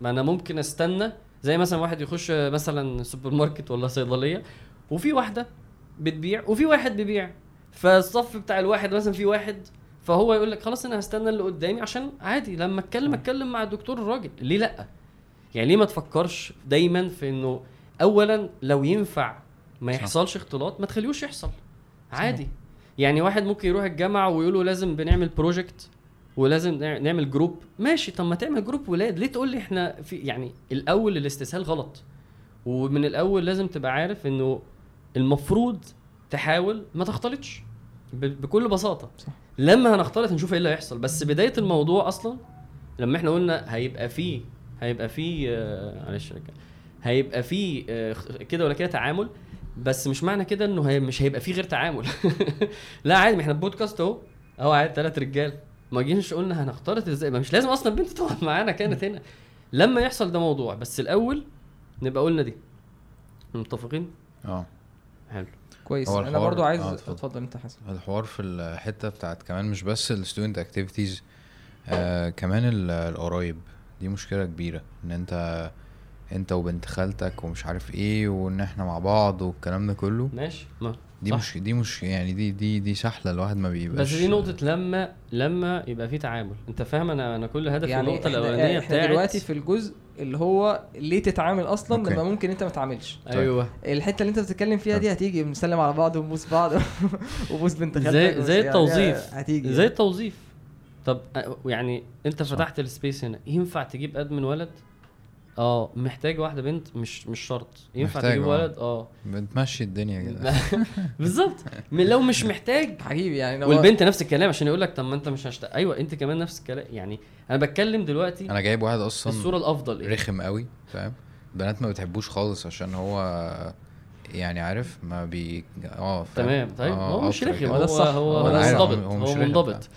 ما أنا ممكن أستنى زي مثلا واحد يخش مثلا سوبر ماركت ولا صيدلية وفي واحدة بتبيع وفي واحد بيبيع. فالصف بتاع الواحد مثلا في واحد فهو يقول لك خلاص أنا هستنى اللي قدامي عشان عادي لما أتكلم أتكلم مع الدكتور الراجل. ليه لأ؟ يعني ليه ما تفكرش دايما في إنه اولا لو ينفع ما. يحصلش اختلاط ما تخليهوش يحصل. عادي. يعني واحد ممكن يروح الجامعة ويقولوا لازم بنعمل project ولازم نع- نعمل group ماشي طب ما تعمل group ولاد. ليه تقول لي إحنا في يعني الأول الاستسهال غلط؟ ومن الأول لازم تبقى عارف إنه المفروض تحاول ما تختلطش. بكل بساطة. صح. لما هنختلط هنشوف إيه اللي هيحصل. بس بداية الموضوع أصلا لما إحنا قلنا هيبقى فيه هيبقى فيه آه، معلش رجالة. هيبقى فيه آه، كده ولا كده تعامل. بس مش معنى كده إنه هي مش هيبقى فيه غير تعامل. [laughs] لا عادي ما إحنا بودكاست أهو. أهو عادي ثلاث رجال. ما جيناش قلنا هنختلط إزاي؟ ما مش لازم أصلا بنت تقعد [laughs] معانا كانت هنا. لما يحصل ده موضوع بس الأول نبقى قلنا دي. متفقين؟ آه. حلو. كويس. أنا الحوار- برضو عايز آه، اتفضل. أنت حسن. الحوار في الحتة بتاعت كمان مش بس ال student activities آه كمان ال- القرايب. دي مشكلة كبيرة إن انت أنت وبنت خالتك ومش عارف إيه وإن إحنا مع بعض والكلام ده كله. ماشي. ما دي صح. مش دي مش يعني دي دي دي سحله الواحد ما بيبقاش بس دي نقطة لما لما يبقى في تعامل، أنت فاهم؟ أنا أنا كل هدفي يعني الأولانية إحنا بتاعت دلوقتي في الجزء اللي هو ليه تتعامل أصلا okay. لما ممكن أنت ما تتعاملش أيوه. الحتة اللي أنت بتتكلم فيها دي هتيجي بنسلم على بعض ونبوس بعض [laughs] وبوس بنت خالتك زي زي يعني التوظيف. هتيجي زي التوظيف. طب يعني أنت صح. فتحت ال space هنا. ينفع تجيب admin ولد؟ آه محتاج واحدة بنت مش مش شرط. ينفع تجيب آه. ولد؟ آه. بتمشي الدنيا كده. [laughs] بالظبط. لو مش محتاج. حبيبي يعني لو- والبنت نفس الكلام عشان يقول لك طب ما انت مش هشتغل أيوه انت كمان نفس الكلام. يعني أنا بتكلم دلوقتي أنا جايب واحد أصلا الصورة الأفضل إيه رخم قوي فاهم؟ بنات ما بتحبوش خالص عشان هو يعني عارف ما بي آه؟ تمام. طيب. آه، هو مش رخم. هو ده هو. منضبط. هو منضبط.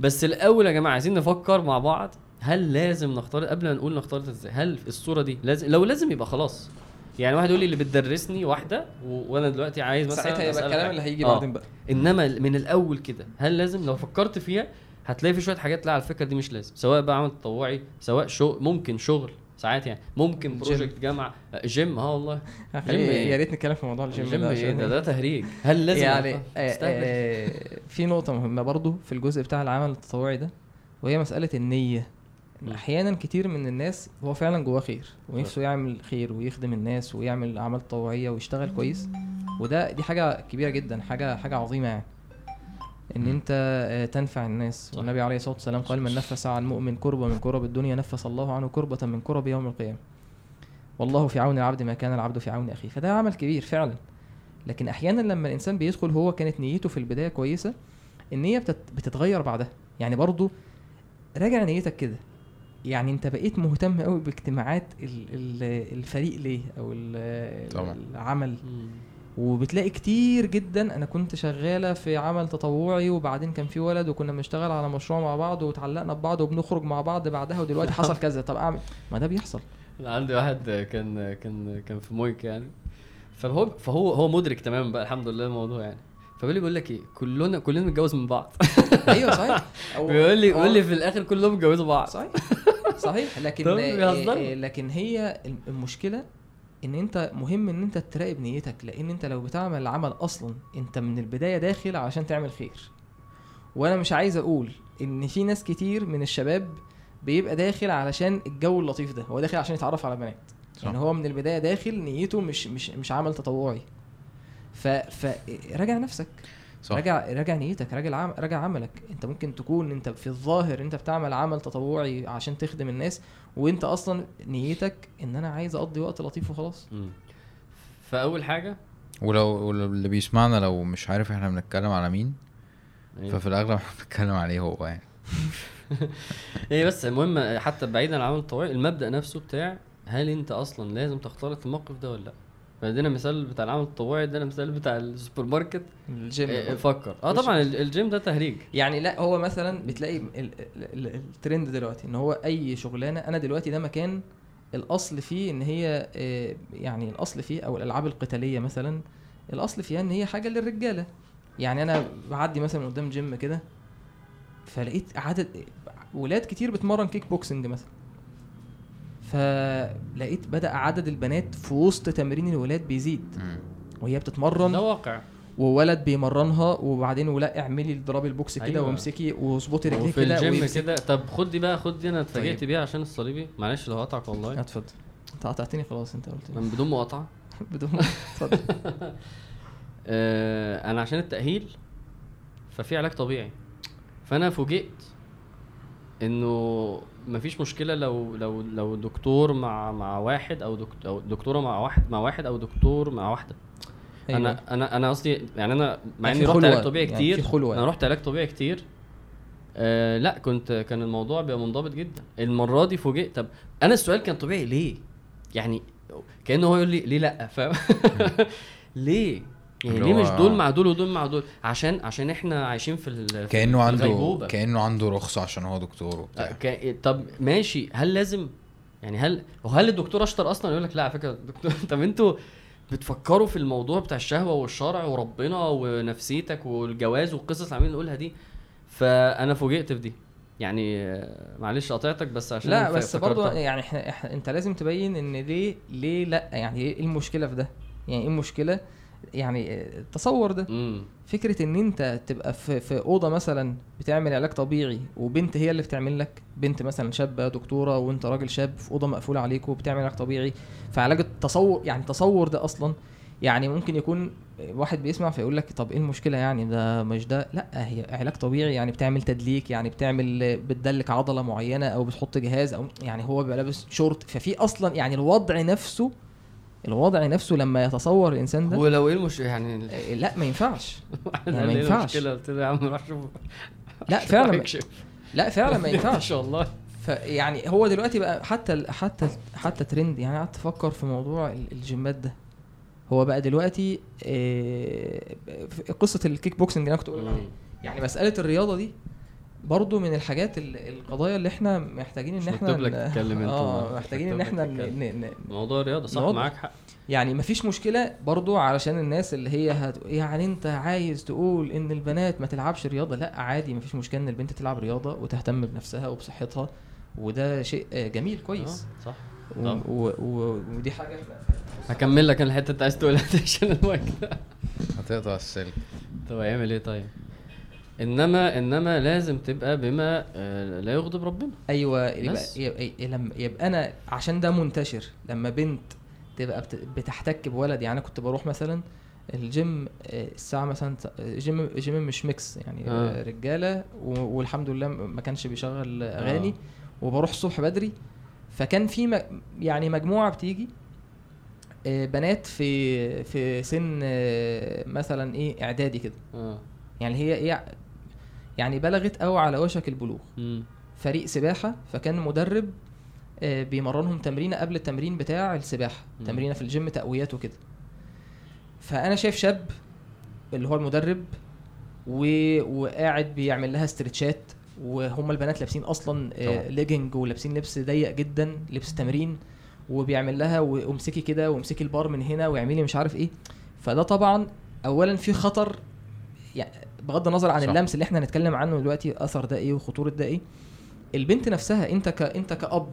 بس الأول يا جماعة عايزين نفكر مع بعض هل لازم نختار قبل ما نقول نختار إزاي هل الصورة دي لازم لو لازم يبقى خلاص يعني واحد يقول لي اللي بتدرسني واحدة و... وأنا دلوقتي عايز مثلا ساعتها يبقى الكلام. اللي هيجي آه. بعدين بقى إنما من الأول كده هل لازم لو فكرت فيها هتلاقي في شوية حاجات لا على فكرة دي مش لازم سواء بقى عمل تطوعي سواء شغل ممكن شغل ساعات يعني ممكن gym. project جامعة جيم آه والله جيم يا إيه؟ يا ريت نتكلم في موضوع ال gym ال gym ده عشان ده ده تهريج هل لازم يعني آه، آه،؟ آه، في نقطة مهمة برضو في الجزء بتاع العمل التطوعي ده وهي مسألة النية أحيانا كتير من الناس هو فعلا جواه خير ونفسه يعمل خير ويخدم الناس ويعمل أعمال تطوعية ويشتغل كويس. وده دي حاجة كبيرة جدا حاجة حاجة عظيمة يعني. إن. أنت آه، تنفع الناس. والنبي عليه الصلاة والسلام قال من نفس عن مؤمن كربة من كرب الدنيا نفس الله عنه كربة من كرب يوم القيامة. والله في عون العبد ما كان العبد في عون أخيه. فده عمل كبير فعلا. لكن أحيانا لما الإنسان بيدخل هو كانت نيته في البداية كويسة النية بتت- بتتغير بعدها. يعني برضو راجع نيتك كده. يعني انت بقيت مهتم قوي باجتماعات ال- ال- الفريق ليه أو. العمل. وبتلاقي كتير جدا أنا كنت شغالة في عمل تطوعي وبعدين كان في ولد وكنا بنشتغل على مشروع مع بعض وتعلقنا ببعض وبنخرج مع بعض بعدها ودلوقتي حصل [laughs] كذا. طب اعمل ما ده بيحصل. أنا عندي واحد كان كان كان في مويك يعني. فهو فهو هو مدرك تماما بقى الحمد لله الموضوع يعني. فبيقول لي بقول لك إيه كلنا كلنا متجوز من بعض. [laughs] أيوه صحيح. [laughs] بيقول لي بيقول لي في الآخر كلهم اتجوزوا بعض. صحيح. صحيح. [laughs] لكن آه،. آه، لكن هي المشكلة إن أنت مهم إن أنت تراقب نيتك لأن أنت لو بتعمل عمل أصلا أنت من البداية داخل عشان تعمل خير. وأنا مش عايز أقول إن في ناس كتير من الشباب بيبقى داخل علشان الجو اللطيف ده هو داخل عشان يتعرف على بنات. صح. يعني هو من البداية داخل نيته مش مش مش عمل تطوعي. فراجع نفسك. صح. راجع راجع نيتك راجع عم... راجع عملك. انت ممكن تكون انت في الظاهر انت بتعمل عمل تطوعي عشان تخدم الناس وانت أصلا نيتك ان أنا عايز اقضي وقت لطيف وخلاص. فأول حاجة؟ ولو اللي بيسمعنا لو مش عارف إحنا بنتكلم على مين أيوة. ففي الأغلب إحنا [laughs] بنتكلم عليه هو يعني. [laughs] إيه بس المهم حتى بعيدا عن العمل التطوعي المبدأ نفسه بتاع هل أنت أصلا لازم تختلط في الموقف ده ولا لأ؟ فادينا مثال بتاع العمل التطوعي ادينا مثال بتاع السوبر ماركت. الجيم إيه، فكر. آه طبعا ال- الجيم ده تهريج. يعني لا هو مثلا بتلاقي ال... ال... ال... الترند دلوقتي إن هو أي شغلانة أنا دلوقتي ده مكان الأصل فيه إن هي آه، يعني الأصل فيه أو الألعاب القتالية مثلا الأصل فيها إن هي حاجة للرجالة. يعني أنا بعدي مثلا قدام جيم كده فلقيت عدد ولاد كتير بتمرن كيك بوكسنج مثلا. فلقيت بدأ عدد البنات في وسط تمرين الولاد بيزيد. وهي بتتمرن. ده واقع. وولد بيمرنها وبعدين ولأ اعملي اضربي ال box كده أيوة. وامسكي واظبطي رجليك وفي كده الجيم ويمسك- كده. طب خد دي بقى خد دي أنا اتفاجئت طيب. بيها عشان الصليبي. معلش لو هقطعك والله. اتفضل. انت قطعتني خلاص انت قلت من بدون مقاطعة. [laughs] بدون اتفضل. [laughs] آه أنا عشان التأهيل ففي علاج طبيعي. فانا فوجئت انه مفيش مشكلة لو لو لو دكتور مع مع واحد أو دكتور أو دكتورة مع واحد مع واحد أو دكتور مع واحدة. أيوة. أنا أنا أنا قصدي يعني أنا مع يعني إني رحت علاج طبيعي يعني كتير في خلوة. أنا رحت علاج طبيعي كتير. آه لا كنت كان الموضوع بيبقى منضبط جدا. المرة دي فوجئت طب أنا السؤال كان طبيعي ليه؟ يعني كأنه هو يقول لي ليه لأ فاهم؟ [laughs] ليه؟ يعني ليه مش دول مع دول ودول مع دول؟ عشان عشان إحنا عايشين في ال- في كأنه في عنده الغيبوبة. كأنه عنده رخصة عشان هو دكتور وبتاع. ك... طب ماشي هل لازم يعني هل وهل الدكتور أشطر أصلا؟ يقول لك لا على فكرة دكتور. [laughs] طب أنتوا بتفكروا في الموضوع بتاع الشهوة والشرع وربنا ونفسيتك والجواز والقصص اللي عاملين نقولها دي؟ فأنا فوجئت في دي. يعني معلش قطعتك بس عشان لا بس برضه فكرتها. يعني إحنا, إحنا انت لازم تبين إن ليه ليه لأ؟ يعني إيه المشكلة في ده؟ يعني إيه المشكلة؟ يعني التصور ده. امم فكرة إن أنت تبقى في في أوضة مثلا بتعمل علاج طبيعي وبنت هي اللي بتعمل لك بنت مثلا شابة دكتورة وأنت راجل شاب في أوضة مقفولة عليك وبتعمل علاج طبيعي. فعلاج التصور يعني التصور ده أصلا يعني ممكن يكون واحد بيسمع فيقول لك طب إيه المشكلة يعني؟ ده مش ده لأ هي علاج طبيعي يعني بتعمل تدليك يعني بتعمل بتدلك عضلة معينة أو بتحط جهاز أو يعني هو بيبقى لابس شورت. ففي أصلا يعني الوضع نفسه الوضع نفسه لما يتصور الإنسان ده ولو إيه المش يعني آه، لا ما ينفعش. [laughs] يعني ما ينفعش. قلت له يا عم روح شوف. لا فعلا. [laughs] لا فعلا ما [laughs] ينفعش شاء الله. ف فيعني هو دلوقتي بقى حتى حتى حتى ترند يعني قعدت أفكر في موضوع ال- الجيمات ده. هو بقى دلوقتي آه، قصة الكيك بوكسنج اللي أنا كنت. يعني مسألة الرياضة دي برضو من الحاجات ال- القضايا اللي إحنا محتاجين ان إحنا لك تتكلم انت آه محتاجين ان إحنا. ن- موضوع الرياضه صح؟ نوضح. معاك حق. يعني مفيش مشكلة برضو علشان الناس اللي هي هت... يعني انت عايز تقول ان البنات ما تلعبش رياضة؟ لا عادي مفيش مشكلة ان البنت تلعب رياضة وتهتم بنفسها وبصحتها وده شيء جميل كويس. آه، صح. و... و... و... ودي حاجة إحنا هكمل لك أنا الحتة انت عايز تقولها عشان الوقت هتقطع السلك. طب هيعمل إيه طيب؟ إنما إنما لازم تبقى بما آه، لا يغضب ربنا أيوه يبقى. يبقى, لما يبقى أنا عشان ده منتشر لما بنت تبقى بت... بتحتك بولد يعني أنا كنت بروح مثلا الجيم آه، الساعة مثلا gym gym مش mix يعني آه. آه. رجاله. والحمد لله ما كانش بيشغل أغاني آه. وبروح الصبح بدري فكان في. يعني مجموعة بتيجي آه، بنات في في سن آه، مثلا إيه إعدادي كده آه يعني هي إيه يعني بلغت أو على وشك البلوغ. فريق سباحة فكان مدرب آه، بيمرنهم تمرينه قبل التمرين بتاع السباحة. تمرينة في الجيم تقويات وكده فأنا شايف شاب اللي هو المدرب و... وقاعد بيعمل لها stretch ات وهم البنات لابسين أصلا طبعا. آه ليجنج ولابسين لبس ضيق جدا لبس تمرين وبيعمل لها وامسكي كده وامسكي البار من هنا واعملي مش عارف إيه فده طبعا اولا في خطر يعني بغض النظر عن صح. اللمس اللي إحنا هنتكلم عنه دلوقتي أثر ده إيه وخطورة ده إيه البنت نفسها أنت ك أنت كأب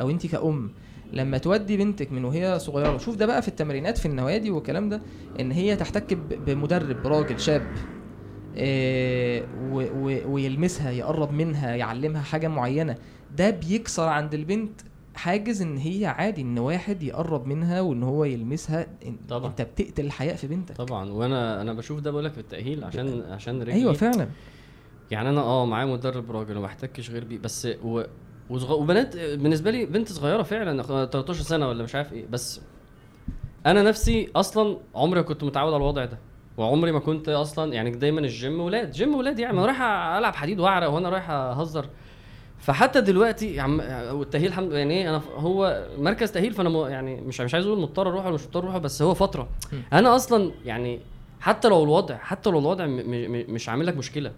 أو أنت كأم لما تودي بنتك من وهي صغيرة شوف ده بقى في التمرينات في النوادي والكلام ده إن هي تحتك بمدرب راجل شاب و- و- ويلمسها يقرب منها يعلمها حاجة معينة ده بيكسر عند البنت حاجز إن هي عادي إن واحد يقرب منها وإن هو يلمسها إن- طبعا. أنت بتقتل الحياء في بنتك. طبعا. وأنا أنا بشوف ده بقول لك في التأهيل عشان عشان رجلي. أيوه فعلا. يعني أنا آه معايا مدرب راجل وما احتكش غير بيه بس و... وصغ... وبنات بالنسبة لي بنت صغيرة فعلا 13 سنة ولا مش عارف إيه. بس أنا نفسي أصلا عمري كنت متعود على الوضع ده. وعمري ما كنت أصلا يعني دايما الجيم ولاد. جيم ولاد يعني ما أنا رايح ألعب حديد وأعرق وأنا رايح أهزر. فحتى دلوقتي عم والتأهيل الحمد يعني إيه أنا هو مركز تأهيل فأنا م- يعني مش مش عايز أقول مضطر أروح ولا مش مضطر أروح بس هو فترة. أنا أصلا يعني حتى لو الوضع حتى لو الوضع م- م- م- مش عامل لك مشكلة.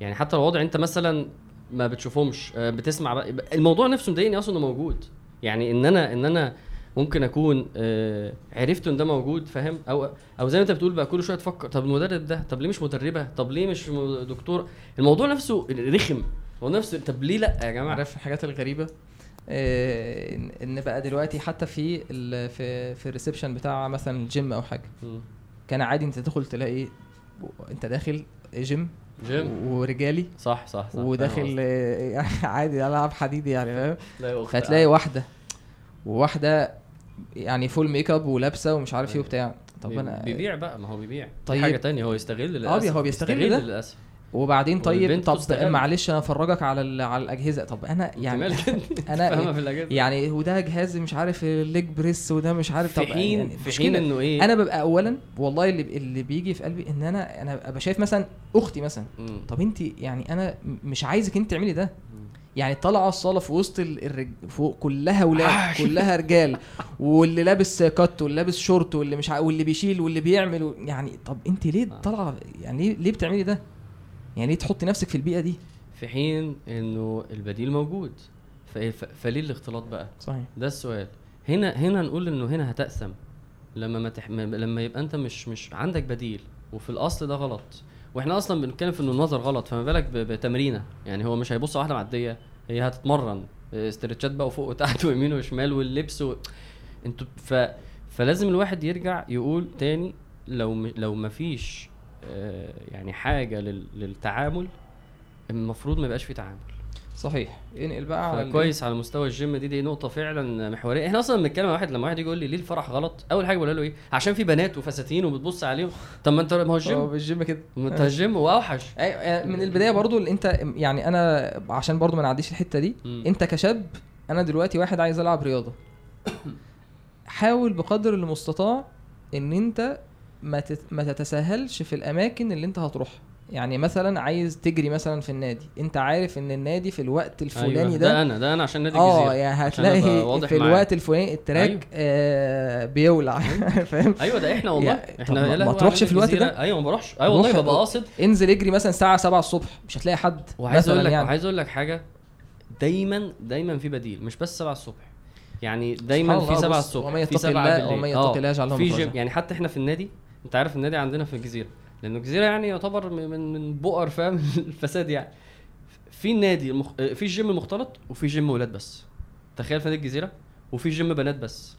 يعني حتى لو الوضع أنت مثلا ما بتشوفهمش آه، بتسمع بقى الموضوع نفسه مضايقني أصلا إنه موجود. يعني إن أنا إن أنا ممكن أكون آه، عرفت إن ده موجود فاهم؟ أو أو زي ما أنت بتقول بقى كل شوية تفكر طب المدرب ده طب ليه مش مدربة؟ طب ليه مش دكتور؟ الموضوع نفسه رخم. هو نفسه طب ليه لأ يا جماعة؟ عارف الحاجات الغريبة؟ آه، ان بقى دلوقتي حتى في ال في في ال reception بتاع مثلا الجيم أو حاجة. مم. كان عادي أنت تدخل تلاقي أنت داخل gym gym. ورجالي. صح صح صح. وداخل. آه، يعني [laughs] عادي ألعب حديد يعني فاهم؟ فتلاقي واحدة. وواحدة يعني full makeup ولابسة ومش عارف إيه وبتاع. طب أنا بيبيع بقى ما هو بيبيع. طيب. حاجة تانية. هو يستغل للأسف. آه، هو بيستغل ده. للأسف. وبعدين طيب طب. معلش أنا أفرجك على ال- على الأجهزة طب أنا يعني [laughs] أنا في الاجازه يعني وده جهاز مش عارف ال leg press وده مش عارف في طب حين يعني في. حين إنه إيه أنا ببقى اولا والله اللي اللي بيجي في قلبي إن أنا أنا أبقى شايف مثلا أختي مثلا مم. طب أنت يعني أنا مش عايزك أنت تعملي ده. يعني طالعه الصالة في وسط ال- الرج... فوق كلها ولاد كلها رجال واللي لابس كات واللي لابس شورت واللي مش ع... واللي بيشيل واللي بيعمل و... يعني طب أنت ليه آه. طالعة يعني ليه, ليه بتعملي ده يعني ليه تحطي نفسك في البيئة دي؟ في حين إنه البديل موجود. فليه الاختلاط بقى؟ صحيح. ده السؤال. هنا هنا نقول إنه هنا هتقسم لما ما تح... ما- لما يبقى أنت مش مش عندك بديل وفي الأصل ده غلط. وإحنا أصلا بنتكلم في إنه النظر غلط فما بالك ب... بتمرينة. يعني هو مش هيبص واحدة معدية هي هتتمرن. استرتشات بقى وفوق وتحت [laughs] ويمين وشمال واللبس و... أنتوا ف... فلازم الواحد يرجع يقول تاني لو م... لو ما فيش يعني حاجة لل... للتعامل المفروض ما يبقاش في تعامل. صحيح. انقل بقى على كويس على مستوى الجيم دي دي نقطة فعلا محورية، إحنا أصلا بنتكلم مع واحد لما واحد يجي يقول لي ليه الفرح غلط؟ أول حاجة بقول له إيه؟ عشان في بنات وفساتين وبتبص عليهم، طب ما أنت ما هو آه الجيم كده. ما أنت الجيم وأوحش. [laughs] أيوة، من البداية برضو اللي أنت يعني أنا عشان برضو ما نعديش الحتة دي مم. أنت كشاب أنا دلوقتي واحد عايز ألعب رياضة. [coughs] حاول بقدر المستطاع إن أنت ما تت... ما تتساهلش في الأماكن اللي انت هتروحها يعني مثلا عايز تجري مثلا في النادي انت عارف إن النادي في الوقت الفلاني أيوة. ده ده أنا ده أنا عشان نادي آه الجزيره يعني عشان أبقى هتلاقي في. الوقت الفلاني ال track أيوة. آه بيولع [laughs] فاهم أيوه ده إحنا والله إحنا ما- ما تروحش في الوقت. ده. أيوه ما بروحش أيوه والله ببقى قاصد انزل اجري مثلا الساعة 7 الصبح مش هتلاقي حد وعايز أقول لك يعني. عايز أقول لك حاجة دايما دايما في بديل مش بس 7 الصبح يعني دايما في الله، 7 بص، الصبح في يتق 7 الله- آه، الله في. جيم يعني حتى إحنا في النادي انت عارف النادي عندنا في الجزيرة لأنه الجزيرة يعني يعتبر من من, بؤر فاهم؟ [laughs] الفساد يعني. في النادي المخ... في الجيم المختلط وفي جيم ولاد بس. تخيل في نادي الجزيرة وفي جيم بنات بس.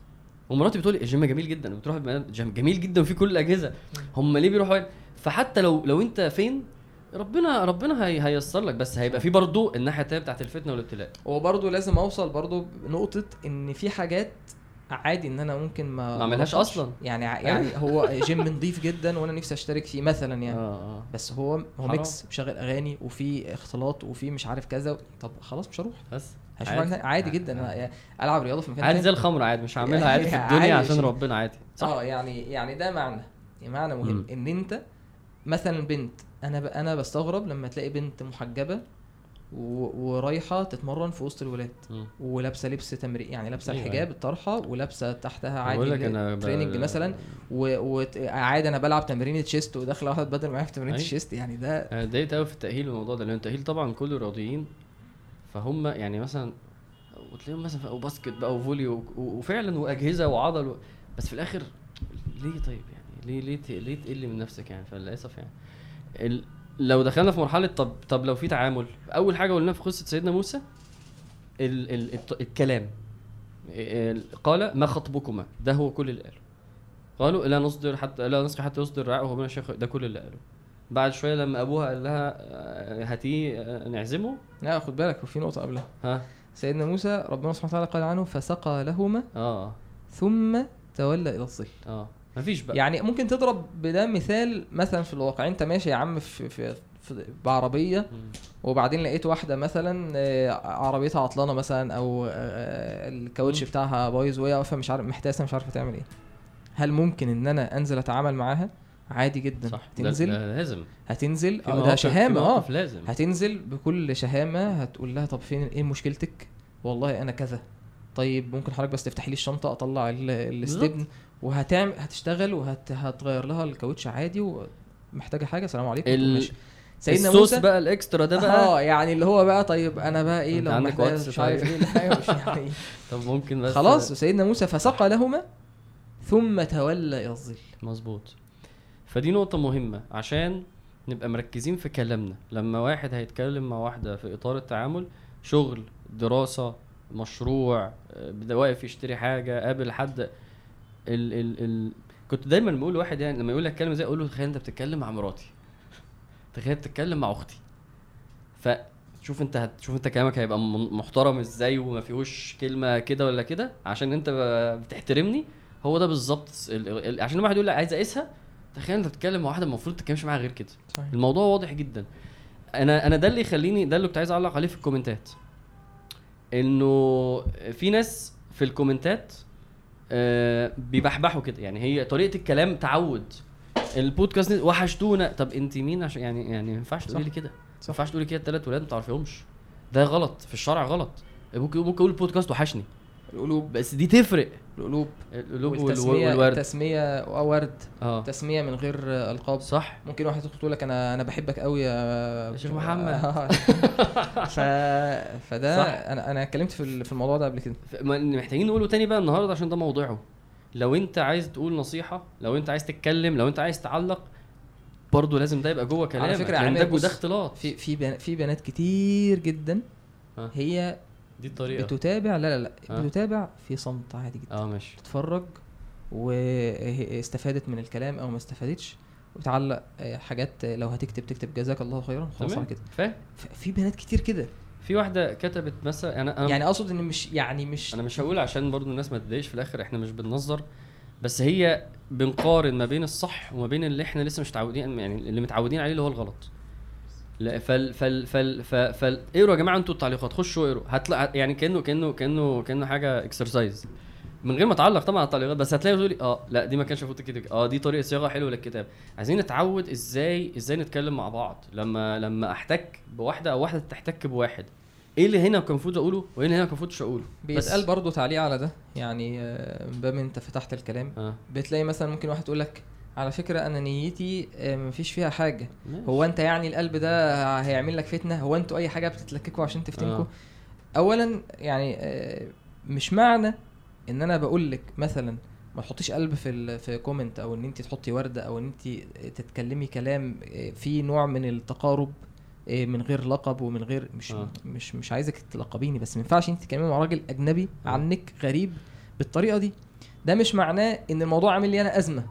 ومراتي بتقول الجيم جميل جدا بتروح البنات جيم جميل جدا وفي كل الأجهزة. هم ليه بيروحوا؟ فحتى لو لو أنت فين ربنا ربنا هي هييسر لك بس هيبقى في برضه الناحية التانية بتاعت الفتنة والابتلاء. وبرضه لازم أوصل برضه بنقطه إن في حاجات عادي إن أنا ممكن ما ما أعملهاش أروحش. أصلاً. يعني ع- يعني هو جيم نظيف جدا وأنا نفسي أشترك فيه مثلا يعني آه آه بس هو هو حرام. mix بشغل أغاني وفي اختلاط وفي مش عارف كذا طب خلاص مش هروح بس هشوف عادي. عادي, عادي جدا أنا يعني ألعب رياضة في مكان عادي. زي الخمر عادي مش هعملها [laughs] عادي في عادي الدنيا يا عشان. ربنا عادي صح آه يعني يعني ده معنى يعني معنى مهم مم. إن أنت مثلا بنت أنا ب... أنا بستغرب لما تلاقي بنت محجبة. ورايحة تتمرن في وسط الولاد. ولابسة لبس تمرين يعني لابسة أيوة، الحجاب أيوة. الطرحه ولابسة تحتها عادي ب- training مثلا وعادي أنا بلعب تمرين chest وداخله واحدة تبدل معايا في تمرين أيوة. ال chest يعني ده أنا اتضايقت قوي في التأهيل الموضوع ده لأن التأهيل طبعا كله رياضيين فهم يعني مثلا وتلاقيهم مثلا في باسكت بقى وفولي و- و- وفعلا وأجهزة وعضل و... بس في الآخر ليه طيب يعني ليه ليه ليه تقل من نفسك يعني فللأسف يعني ال... لو دخلنا في مرحلة طب طب لو في تعامل أول حاجة قلناها في قصة سيدنا موسى ال... ال... الت... الكلام ال... قال ما خطبكما؟ ده هو كل اللي قاله. قالوا لا نصدر حتى لا نسقي حتى يصدر وهو من الشيخ ده كل اللي قاله. بعد شوية لما أبوها قال لها آه، هاتيه آه، نعزمه. لا خد بالك وفي نقطة قبلها. ها؟ سيدنا موسى ربنا سبحانه وتعالى قال عنه فسقى لهما آه. ثم تولى إلى الظل آه. مفيش بقى. يعني ممكن تضرب بده مثال مثلا في الواقع. أنت ماشي يا عم في في, في بعربية. وبعدين لقيت واحدة مثلا آه، عربيتها عطلانة مثلا أو آه، الكاوتش مم. بتاعها بايظ وهي واقفه مش عارف محتاسة مش عارفة تعمل إيه. هل ممكن إن أنا أنزل أتعامل معاها؟ عادي جدا. صح. هتنزل؟ ده لازم. هتنزل؟ آه ده شهامة آه. لازم. هتنزل بكل شهامة هتقول لها طب فين إيه مشكلتك والله أنا كذا. طيب ممكن حضرتك بس تفتحي لي الشنطة أطلع ال- الاستبن وهتعمل هتشتغل وهتغير لها الكاوتش عادي ومحتاجة حاجة؟ سلام عليكم. ال-. سيدنا الصوص موسى؟ بقى الإكسترا ده بقى؟ آه يعني اللي هو بقى طيب أنا بقى إيه لو عندك مش عارف طيب؟ إيه يعني. [laughs] طب ممكن بس خلاص سيدنا موسى فسقى لهما ثم تولى إلى الظل. مظبوط. فدي نقطة مهمة عشان نبقى مركزين في كلامنا. لما واحد هيتكلم مع واحدة في إطار التعامل شغل دراسة مشروع آه، بدا واقف يشتري حاجة قابل حد. ال ال ال كنت دايما بقول لواحد يعني لما يقول لك كلمة زي أقول له تخيل أنت بتتكلم مع مراتي. تخيل بتتكلم مع أختي. فشوف أنت هتشوف أنت كلامك هيبقى محترم إزاي وما فيهوش كلمة كده ولا كده عشان أنت بتحترمني. هو ده بالظبط ال- ال- عشان لما واحد يقول لك عايز أقيسها تخيل أنت بتتكلم مع واحدة المفروض ما تتكلمش معاها غير كده. صحيح. الموضوع واضح جدا. أنا أنا ده اللي يخليني ده اللي كنت عايز أعلق عليه في الكومنتات. انه في ناس في الكومنتات آه بيبحبحوا كده. يعني هي طريقة الكلام تعود. البودكاست وحشتونا. طب انت مين عشان يعني يعني ما ينفعش تقولي لي كده. ما. ينفعش تقولي كده. الثلاث ولاد ما تعرفيهمش. ده غلط. في الشرع غلط. ممكن ممكن أقول البودكاست وحشني. بس دي تفرق. القلوب القلوب وال- والتسميه والورد. التسميه ورد. آه. تسمية من غير ألقاب. صح. ممكن واحد يدخل تقول لك أنا أنا بحبك قوي يا شيخ محمد. [laughs] ف... فده صح. أنا أنا اتكلمت في في الموضوع ده قبل كده. محتاجين نقوله تاني بقى النهارده عشان ده موضوعه. لو أنت عايز تقول نصيحة لو أنت عايز تتكلم لو أنت عايز تعلق برضه لازم ده يبقى جوه كلامك فكرة لأن عماد ده اختلاط. في في بنا- في بنات كتير جدا ها. هي دي الطريقة. بتتابع؟ لا لا لا. ها. بتتابع في صمت عادي جدا. آه ماشي. تتفرج واستفادت من الكلام أو ما استفادتش وتعلق آه، حاجات آه، لو هتكتب تكتب جزاك الله خيرا خلاص على كده. فاهم. في بنات كتير كده. في واحدة كتبت مثلا أنا أنا يعني أقصد إن مش يعني مش أنا مش هقول عشان برضو الناس ما تضايقش في الآخر إحنا مش بننظر بس هي بنقارن ما بين الصح وما بين اللي إحنا لسه مش متعودين يعني اللي متعودين عليه اللي هو الغلط. لا فال فال فال فال, فال اقروا يا جماعة أنتوا التعليقات. خشوا اقروا هتلاقي يعني كأنه كأنه كأنه كأنه حاجة exercise من غير ما تعلق طبعا على التعليقات بس هتلاقي تقولي آه لا دي ما كانش المفروض كده آه دي طريقة صياغة حلوة للكتاب عايزين نتعود إزاي إزاي نتكلم مع بعض. لما لما احتك بواحدة أو واحدة تحتك بواحد إيه اللي هنا كان المفروض أقوله وايه اللي هنا كان المفروض أقوله؟ بيتقال برضه تعليق على ده. يعني آه، باب انت فتحت الكلام. آه. بتلاقي مثلا ممكن واحد يقول لك على فكرة أنا نيتي آه، مفيش فيها حاجة ماشي. هو أنت يعني القلب ده هيعمل لك فتنة هو أنتوا أي حاجة بتتلككوا عشان تفتنكوا آه. اولا يعني آه، مش معنى إن أنا بقول لك مثلا ما تحطيش قلب في في كومنت أو إن أنت تحطي ورده أو إن أنت تتكلمي كلام آه، فيه نوع من التقارب من غير لقب ومن غير مش آه. مش مش عايزك تلقبيني بس ما ينفعش أنت تتكلمي مع راجل أجنبي. عنك غريب بالطريقة دي ده مش معناه إن الموضوع عامل لي أنا أزمة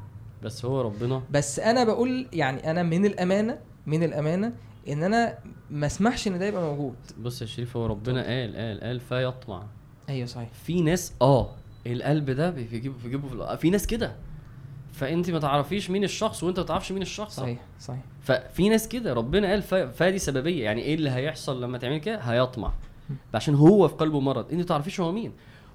بس هو ربنا بس أنا بقول يعني أنا من الأمانة من الأمانة إن أنا ما أسمحش إن ده يبقى موجود. بص يا شريف هو ربنا قال قال قال فيطمع أيوه صحيح. في ناس آه القلب ده بيجيبه بيجيبه في في ناس كده. فأنت ما تعرفيش مين الشخص وأنت ما تعرفش مين الشخص. صحيح صحيح. ففي ناس كده ربنا قال فدي سببية. يعني إيه اللي هيحصل لما تعمل كده؟ هيطمع. عشان هو في قلبه مرض. أنت ما تعرفيش هو مين.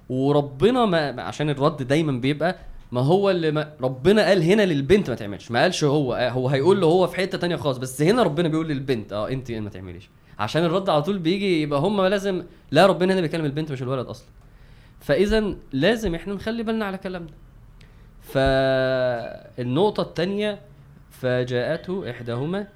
وربنا ما- عشان الرد دايما بيبقى ما هو اللي ما ربنا قال هنا للبنت ما تعملش. ما قالش هو. آه، هو هيقول له هو في حتة تانية خالص. بس هنا ربنا بيقول للبنت آه انت ما تعمليش. عشان الرد على طول بيجي يبقى هم لازم لا ربنا هنا بيكلم البنت مش الولد أصلا. فإذا لازم إحنا نخلي بالنا على كلامنا. فالنقطة التانية فجاءته إحداهما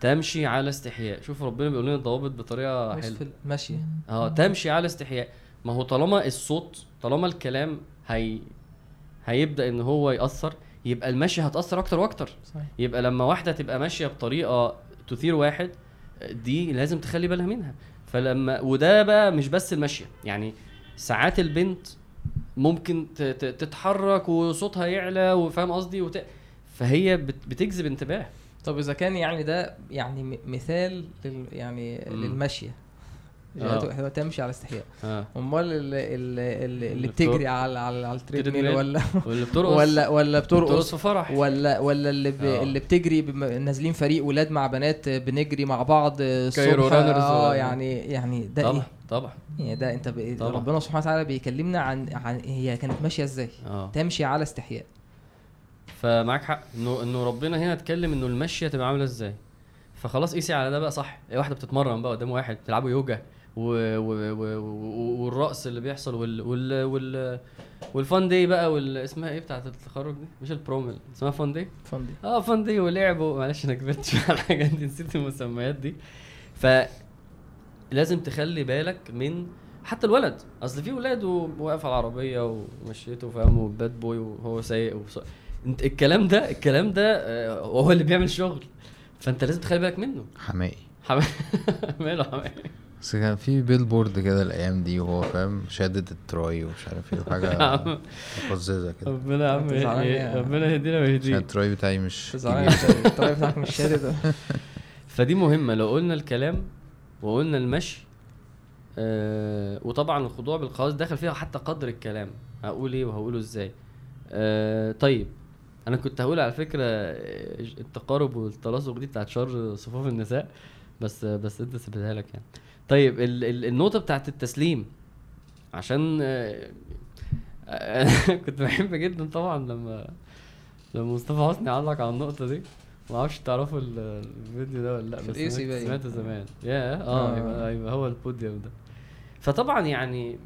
تمشي على استحياء. شوف ربنا بيقول لنا الضوابط بطريقة حلوة. وصف ماشي. آه تمشي على استحياء. ما هو طالما الصوت طالما الكلام هي هيبدأ إن هو يأثر يبقى المشي هتأثر أكتر وأكتر. صحيح. يبقى لما واحدة تبقى ماشية بطريقة تثير واحد دي لازم تخلي بالها منها. فلما وده بقى مش بس المشية يعني ساعات البنت ممكن تتحرك وصوتها يعلى وفاهم قصدي وت... فهي بت- بتجذب انتباه طب إذا كان يعني ده يعني م- مثال لل يعني مم. للمشيه آه. تمشي على استحياء آه. أمال اللي, اللي, اللي, بتجري على على, على التريد ميل تريد ولا واللي بترقص؟ ولا ولا بترقص بترقص في فرح. ولا ولا اللي ب... آه. اللي بتجري بم... نازلين فريق ولاد مع بنات بنجري مع بعض الصبح. آه ولا- يعني يعني ده طبعا إيه؟ طبعا يعني ده أنت ب... طبعا. ربنا سبحانه وتعالى بيكلمنا عن عن هي كانت ماشية إزاي؟ آه. تمشي على استحياء. فمعاك حق. انه إنه ربنا هنا اتكلم إنه المشية تبقى عاملة إزاي. فخلاص قيسي على ده بقى صح؟ واحدة بتتمرن بقى قدام واحد بتلعبوا يوجا. والرقص اللي بيحصل وال وال وال وال fun day بقى وال اسمها إيه بتاعت التخرج دي؟ مش ال prom لأ اسمها fun day؟ fun day آه fun day ولعبوا معلش أنا كبرت شوية على الحاجات دي نسيت المسميات دي. ف لازم تخلي بالك من حتى الولد. اصل في ولاد واقف على العربية ومشيته فاهم؟ و bad boy وهو سايق وص... انت الكلام ده الكلام ده آه، هو اللي بيعمل شغل. فانت لازم تخلي بالك منه. حماقي حم... ماله حماقي. [laughs] بس كان في billboard كده الأيام دي وهو فاهم شادد ال tri ومش عارف إيه [laughs] يا حاجة عم. مقززه كده. ربنا يا عم أنت زعلان ي- يا- ربنا يهدينا عشان ويهديك ال tri بتاعي مش زعلان كبير. الطريقة بتاعك مش شادد. [laughs] فدي مهمة لو قلنا الكلام وقلنا المشي آه وطبعا الخضوع بالقول ده داخل فيها حتى قدر الكلام. هقول إيه وهقوله إزاي؟ آه طيب أنا كنت هقول على فكرة آه، التقارب والتلاصق دي بتاعت شر صفوف النساء بس بس أنت سبتها لك يعني. طيب ال ال النقطة بتاعت التسليم عشان آه، آه، [laughs] كنت بحب جدا طبعا لما لما مصطفى حسني علق على النقطة دي. ما أعرفش تعرفوا ال- الفيديو ده ولا لأ بس باين. سمعته زمان. يا آه آه. يبقى يبقى هو البوديوم ده. فطبعا يعني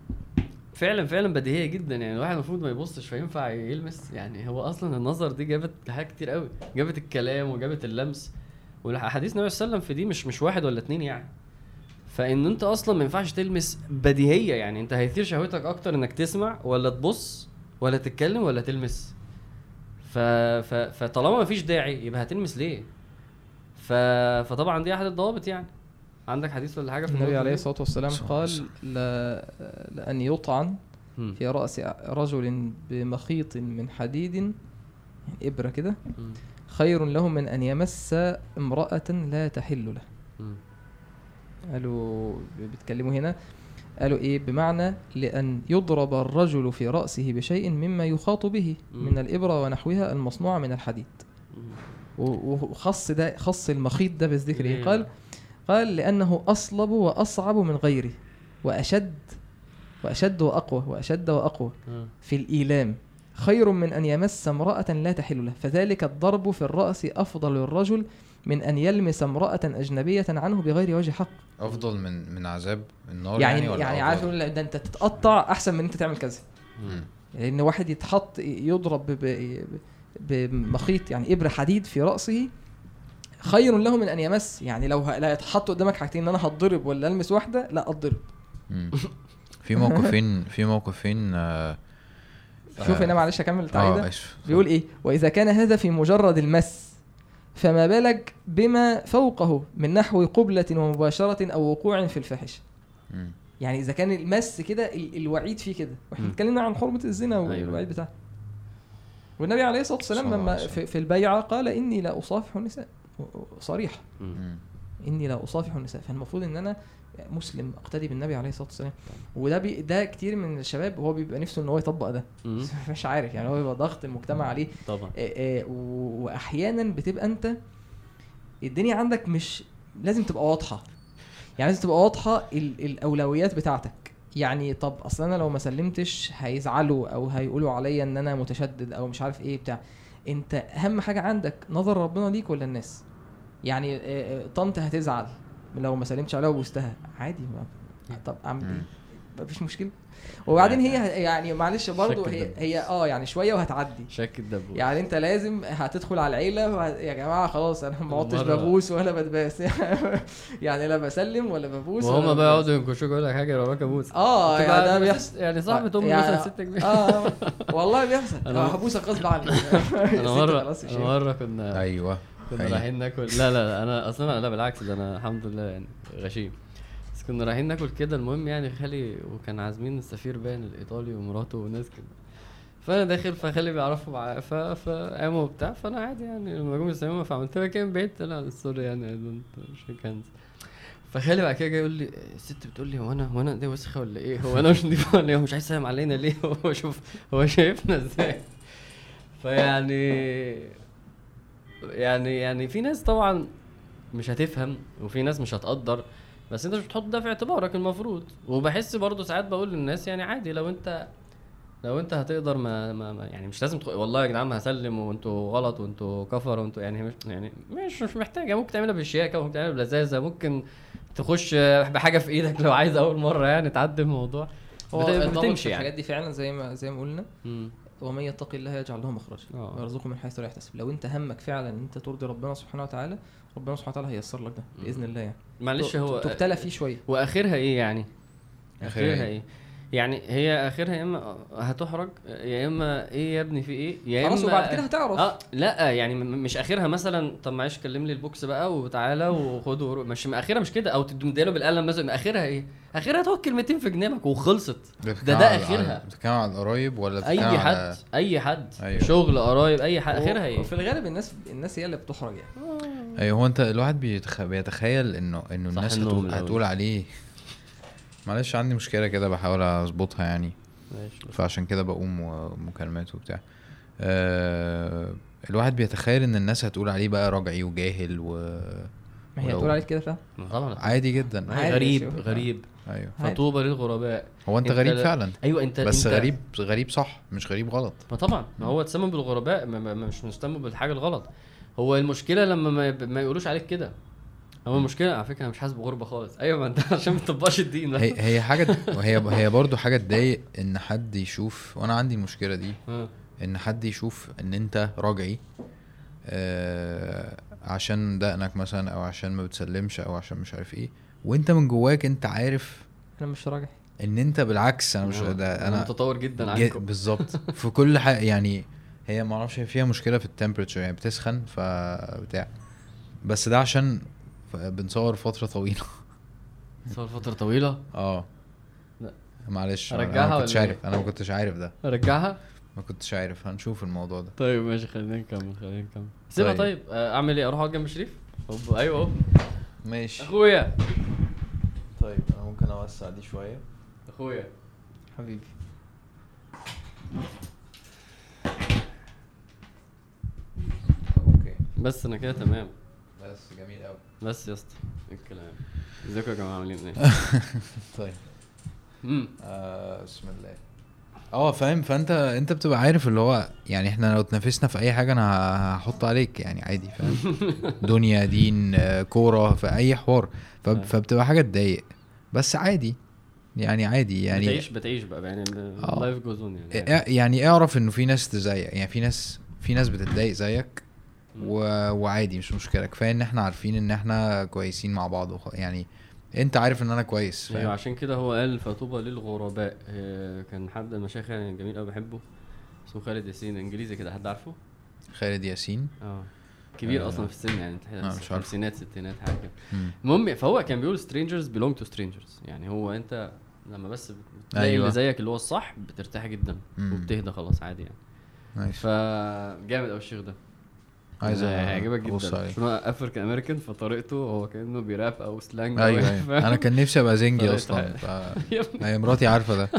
فعلا فعلا بديهية جدا يعني. الواحد المفروض ما يبصش فينفع يلمس؟ يعني هو أصلا النظر دي جابت حاجات كتير قوي. جابت الكلام وجابت اللمس. والاحاديث النبي صلى الله عليه وسلم في دي مش مش واحد ولا اتنين يعني. فإن أنت أصلا ما ينفعش تلمس بديهية يعني أنت هيثير شهوتك أكتر إنك تسمع ولا تبص ولا تتكلم ولا تلمس ف... ف... فطالما ما فيش داعي يبقى هتلمس ليه ف... فطبعا دي أحد الضوابط يعني عندك حديث ولا حاجة في النبي عليه؟ الصلاة والسلام قال. لا لأن يطعن. في رأس رجل بمخيط من حديد يعني إبرة كده. خير له من أن يمس امرأة لا تحل له. قالوا بيتكلموا هنا قالوا إيه بمعنى لأن يضرب الرجل في رأسه بشيء مما يخاط به. من الإبرة ونحوها المصنوعة من الحديد وخص ده خص المخيط ده بالذكر إيه قال؟ قال لأنه أصلب وأصعب من غيره وأشد وأشد وأقوى وأشد وأقوى. في الإيلام خير من أن يمس امرأة لا تحل له فذلك الضرب في الرأس أفضل للرجل من أن يلمس امرأة أجنبية عنه بغير وجه حق. أفضل من من عذاب النار يعني يعني, يعني أفضل؟ عارف ده أنت تتقطع أحسن من أنت تعمل كذا. لأن واحد يتحط يضرب بمخيط يعني ابره حديد في رأسه خير له من أن يمس. يعني لو لا يتحط قدامك حاجتين إن أنا هتضرب ولا ألمس واحدة لا أتضرب. مم. في موقفين في موقفين آه شوف هنا معلش أكمل التعليق ده آه اسف بيقول إيه؟ وإذا كان هذا في مجرد المس فما بالك بما فوقه من نحو قبلة ومباشرة أو وقوع في الفاحشة. يعني إذا كان المس كده ال- الوعيد فيه كده وإحنا. اتكلمنا عن حرمة الزنا أيوة. والوعيد بتاعه والنبي عليه الصلاة والسلام لما. في, في البيعة قال إني لا أصافح النساء صريح. إني لا أصافح النساء فالمفروض إن أنا مسلم أقتدي بالنبي عليه الصلاة والسلام. وده بي ده كتير من الشباب هو بيبقى نفسه إن هو يطبق ده. [laughs] مش عارف يعني هو بيبقى ضغط المجتمع عليه. طبعا. آه، و- واحيانا بتبقى أنت الدنيا عندك مش لازم تبقى واضحة. يعني لازم تبقى واضحة ال- الأولويات بتاعتك. يعني طب أصل أنا لو ما سلمتش هيزعلوا أو هيقولوا عليا إن أنا متشدد أو مش عارف إيه بتاع. أنت أهم حاجة عندك نظر ربنا ليك ولا الناس يعني طنط هتزعل. لو ما سلمتش عليها وبوستها. عادي ما طب أعمل. إيه؟ مفيش مشكلة. وبعدين هي يعني معلش برضو شك هي. هي آه يعني شوية وهتعدي. شك الدبوس يعني أنت لازم هتدخل على العيلة وه... يا جماعة خلاص أنا ما عدتش ببوس ولا بتباس. [laughs] يعني لا بسلم ولا ببوس وهما بقى. يقعدوا ينكشوك يقول لك حاجة وراك ابوس آه يعني ده بيحصل. يعني صاحبة أمي يعني- مثلا ست كبيرة. آه والله بيحصل. [laughs] أنا هبوسك غصب عني. [laughs] أنا مره أنا مرة كنا أيوه. كنا. رايحين ناكل لا لا لا أنا أصلا لا بالعكس ده أنا الحمد لله يعني غشيم بس كنا رايحين ناكل كده المهم يعني خالي وكان عازمين السفير باين الإيطالي ومراته وناس كده فأنا داخل فخالي بيعرفوا معاه ف فقاموا وبتاع فأنا عادي يعني لما جم يسلموا فعملت له كده من بعيد لا سوري يعني shake hands فخالي بعد كده جاي يقول لي الست بتقول لي هو أنا هو أنا دي وسخة ولا إيه؟ هو أنا مش نضيف ولا إيه؟ هو مش عايز يسلم علينا ليه؟ [laughs] هو شوف هو شايفنا إزاي؟ فيعني يعني يعني في ناس طبعا مش هتفهم وفي ناس مش هتقدر بس انت مش بتحط ده في اعتبارك المفروض وبحس برضه ساعات بقول للناس يعني عادي لو انت لو انت هتقدر ما, ما, ما يعني مش لازم تخ... والله يا جدعان هسلم وانتوا غلط وانتوا كفر وانتوا يعني مش يعني مش مش محتاجة ممكن تعملها بالشياكة ممكن تعملها بلذاذة ممكن تخش بحاجة في إيدك لو عايز أول مرة يعني تعدي الموضوع هو بتمشي يعني. الحاجات دي فعلا زي ما زي ما قلنا. ومن يتق الله يجعل له مخرجا آه. ويرزقه من حيث لا يحتسب. لو أنت همك فعلا إن أنت ترضي ربنا سبحانه وتعالى ربنا سبحانه وتعالى هييسر لك ده بإذن الله يعني. معلش هو تبتلى فيه شوية. واخرها إيه يعني؟ اخرها إيه؟ إيه؟ يعني هي آخرها يا إما هتحرج يا إما إيه يا ابني في إيه؟ يا إما خلاص وبعد كده هتعرف آه لأ يعني مش آخرها مثلا طب معلش كلم لي البوكس بقى وتعالى وروح. مش آخرها مش كده أو تديله بالقلم مثلا آخرها إيه؟ آخرها تقعد كلمتين في جنابك وخلصت. ده على- آخرها. على- بتتكلم على القرايب ولا أي حد على أي حد. أيوة. شغل قرايب أي حد. آخرها إيه؟ وفي الغالب الناس الناس هي اللي بتحرج يعني. أيوه هو أنت الواحد بيتخ... بيتخيل إنه إنه الناس هتقول. هتقول عليه. معلش عندي مشكلة كده بحاول أظبطها يعني. ماشي. فعشان كده بقوم ومكالمات وبتاع. آه الواحد بيتخيل إن الناس هتقول عليه بقى رجعي وجاهل و ما هي هتقول عليك كده فعلا؟ طبعا عادي جدا. عادي غريب شوف. غريب. أيوه. عادي. فطوبى للغرباء. هو أنت أنت غريب لا- فعلا. أيوه انت بس انت غريب غريب صح مش غريب غلط. ما طبعا. ما هو تسمم بالغرباء ما ما- مش مهتم بالحاجة الغلط. هو المشكلة لما ما, ما يقولوش عليك كده. هو المشكلة على فكرة أنا مش حاسس بغربة خالص. أيوه ما أنت [laughs] عشان ما تطبقش الدين. هي هي حاجة هي هي برضو حاجة تضايق إن حد يشوف وأنا عندي المشكلة دي. إن حد يشوف إن أنت راجعي آه عشان دقنك مثلا أو عشان ما بتسلمش أو عشان مش عارف إيه وأنت من جواك أنت عارف أنا مش راجع إن أنت بالعكس أنا مش. ده أنا متطور جدا عنكم. بالظبط. [laughs] في كل حاجة يعني هي ما أعرفش فيها مشكلة في التمبريتشر يعني بتسخن فبتاع. بس ده عشان ف- بنصور فترة طويلة. صار فترة طويلة؟ آه. لا. معلش أنا أرجعها ما كنتش عارف. أنا ما كنتش عارف ده. أرجعها؟ ما كنتش عارف. هنشوف الموضوع ده. طيب ماشي خلينا نكمل خلينا نكمل. سيبها طيب. طيب. آه، أعمل إيه؟ أروح اقعد جنب شريف؟ هوب أيوه هوب ماشي. أخويا. طيب أنا ممكن أوسع دي شوية. أخويا. حبيبي. أوكي. بس أنا كده تمام. بس جميل قوي بس يا اسطى. الكلام. ازيكم يا جماعة؟ عاملين إيه؟ [laughs] طيب. آه بسم الله. آه فاهم. فانت انت بتبقى عارف اللي هو يعني إحنا لو اتنافسنا في اي حاجة أنا هحط عليك يعني عادي فاهم؟ [laughs] دنيا دين آه، كورة في أي حوار. آه. فبتبقى حاجة تضايق. بس عادي. يعني عادي. يعني بتعيش بتعيش بقى. يعني آه. لايف جوز يعني. يعني اعرف إنه في ناس زيك يعني في ناس في ناس بتتضايق زيك. و... وعادي مش مشكلة كفاية إن إحنا عارفين إن إحنا كويسين مع بعض وخ... يعني أنت عارف إن أنا كويس أيوه عشان كده هو قال فطوبى للغرباء آه، كان حد من المشايخ يعني جميل قوي بحبه اسمه خالد ياسين إنجليزي كده حد عارفه؟ خالد ياسين آه كبير آه. أصلا في السن يعني آه، مش عارفه. خمسينات ستينات حاجة كده. المهم فهو كان بيقول strangers belong to strangers يعني هو أنت لما بس بتلاقي أيوة. اللي زيك اللي هو الصح بترتاح جدا مم. وبتهدى خلاص عادي يعني nice فجامد قوي الشيخ ده عايز هيعجبك جدا. عشان هو African American فطريقته هو كأنه بيراب أو slang أيوه أو- أيوه؟ أنا كان نفسي أبقى زنجي أصلا. ف... هي مراتي عارفة ده. [laughs]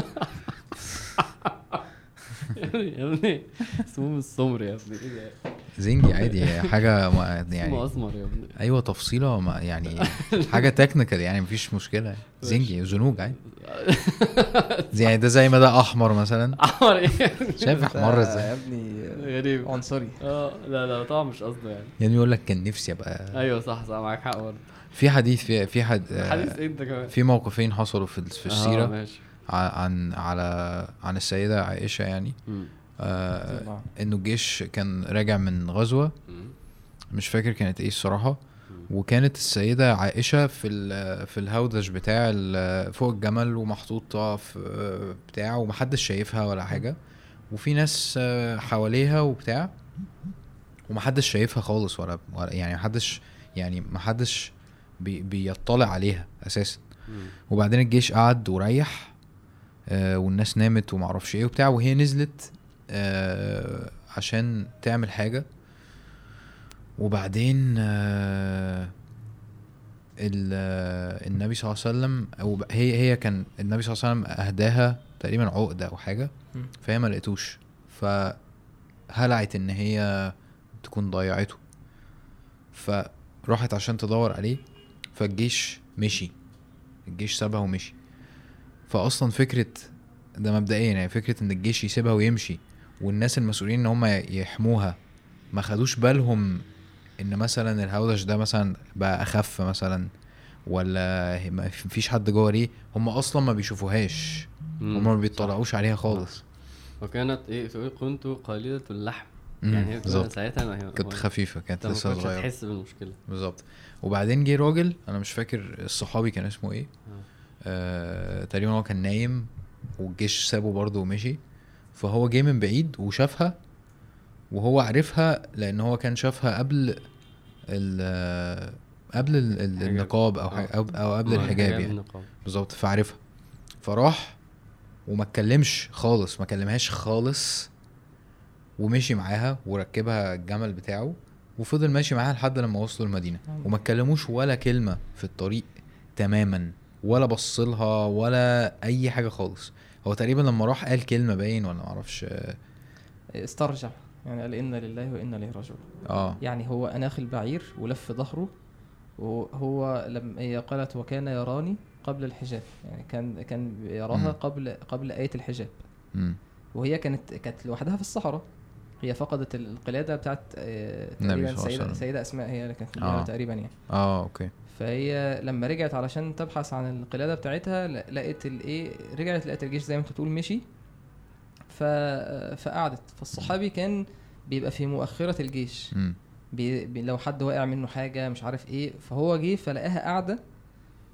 [laughs] يا ابني اسمه من السمر يا ابني. إيه ده؟ زنجي عادي هي حاجة ما يعني اسمر يا ابني. أيوه تفصيلة ما يعني [laughs] حاجة technical يعني مفيش مشكلة. زنجي زنوج عادي. [laughs] زي- يعني ده زي ما ده أحمر مثلا. أحمر إيه؟ شايف أحمر إزاي؟ يا ابني غريب. عنصري آه لا لا طبعا مش قصده يعني. يعني يقول لك كان نفسي ابقى أيوه صح صح معاك حق برضه. في حديث في في حد حديث انت كمان؟ في موقفين حصلوا في في آه، السيره ماشي. ع- عن على عن السيدة عائشة يعني. آه. إنه الجيش كان راجع من غزوة. مش فاكر كانت إيه الصراحة. وكانت السيدة عائشة في ال- في الهودج بتاع ال- فوق الجمل ومحطوطه في بتاع ومحدش شايفها ولا حاجة وفي ناس آه، حواليها وبتاع ومحدش شايفها خالص ولا, يعني محدش يعني محدش بي بيطلع عليها أساسا. وبعدين الجيش قعد وريح آه والناس نامت ومعرفش إيه وبتاع وهي نزلت آه عشان تعمل حاجة. وبعدين آه ال- آه، النبي صلى الله عليه وسلم أو هي هي كان النبي صلى الله عليه وسلم أهداها تقريبا عقدة أو حاجة مم. فهي ما لقيتوش. فهلعت إن هي تكون ضيعته. فراحت عشان تدور عليه فالجيش مشي. الجيش سابها ومشي. فاصلا فكرة ده مبدئيا يعني فكرة إن الجيش يسيبها ويمشي والناس المسؤولين إن هم يحموها ما خدوش بالهم إن مثلا الهودج ده مثلا بقى أخف مثلا ولا ما فيش حد جوه ليه؟ هم أصلا ما بيشوفوهاش. هم ما بيطلعوش عليها خالص. وكانت إيه تقول كنت قليلة اللحم. يعني هي. ساعتها ما هي كانت خفيفة كانت لسه صغيرة. هتحس بالمشكلة. بالظبط. وبعدين جه راجل أنا مش فاكر الصحابي كان اسمه إيه. آه. آه تقريبا هو كان نايم والجيش سابه برضه ومشي فهو جه من بعيد وشافها وهو عرفها لأن هو كان شافها قبل ال قبل ال- ال- حجاب. النقاب أو آه. أو, أو قبل آه، الحجاب يعني. بالظبط فعرفها فراح وما اتكلمش خالص ما كلمهاش خالص ومشي معاها وركبها الجمل بتاعه وفضل ماشي معاها لحد لما وصلوا المدينة وما اتكلموش ولا كلمة في الطريق تماما ولا بص لها ولا أي حاجة خالص. هو تقريبا لما راح قال كلمة باين ولا معرفش. استرجع. يعني قال إنا لله وإنا إليه راجعون. آه. يعني هو أناخ البعير ولف ظهره وهو لما هي قالت وكان يراني قبل الحجاب. يعني كان كان يراها. قبل قبل آية الحجاب. مم. وهي كانت كانت لوحدها في الصحراء. هي فقدت القلادة بتاعت آه، تقريبا وسلم. سيدة أسماء هي اللي كانت في آه. تقريبا يعني. آه أوكي. فهي لما رجعت علشان تبحث عن القلادة بتاعتها ل- لقيت الايه رجعت لقيت الجيش زي ما انت بتقول مشي. ف... فقعدت. فالصحابي كان بيبقى في مؤخرة الجيش. بي... بي... لو حد واقع منه حاجة مش عارف إيه. فهو جه فلقاها قاعدة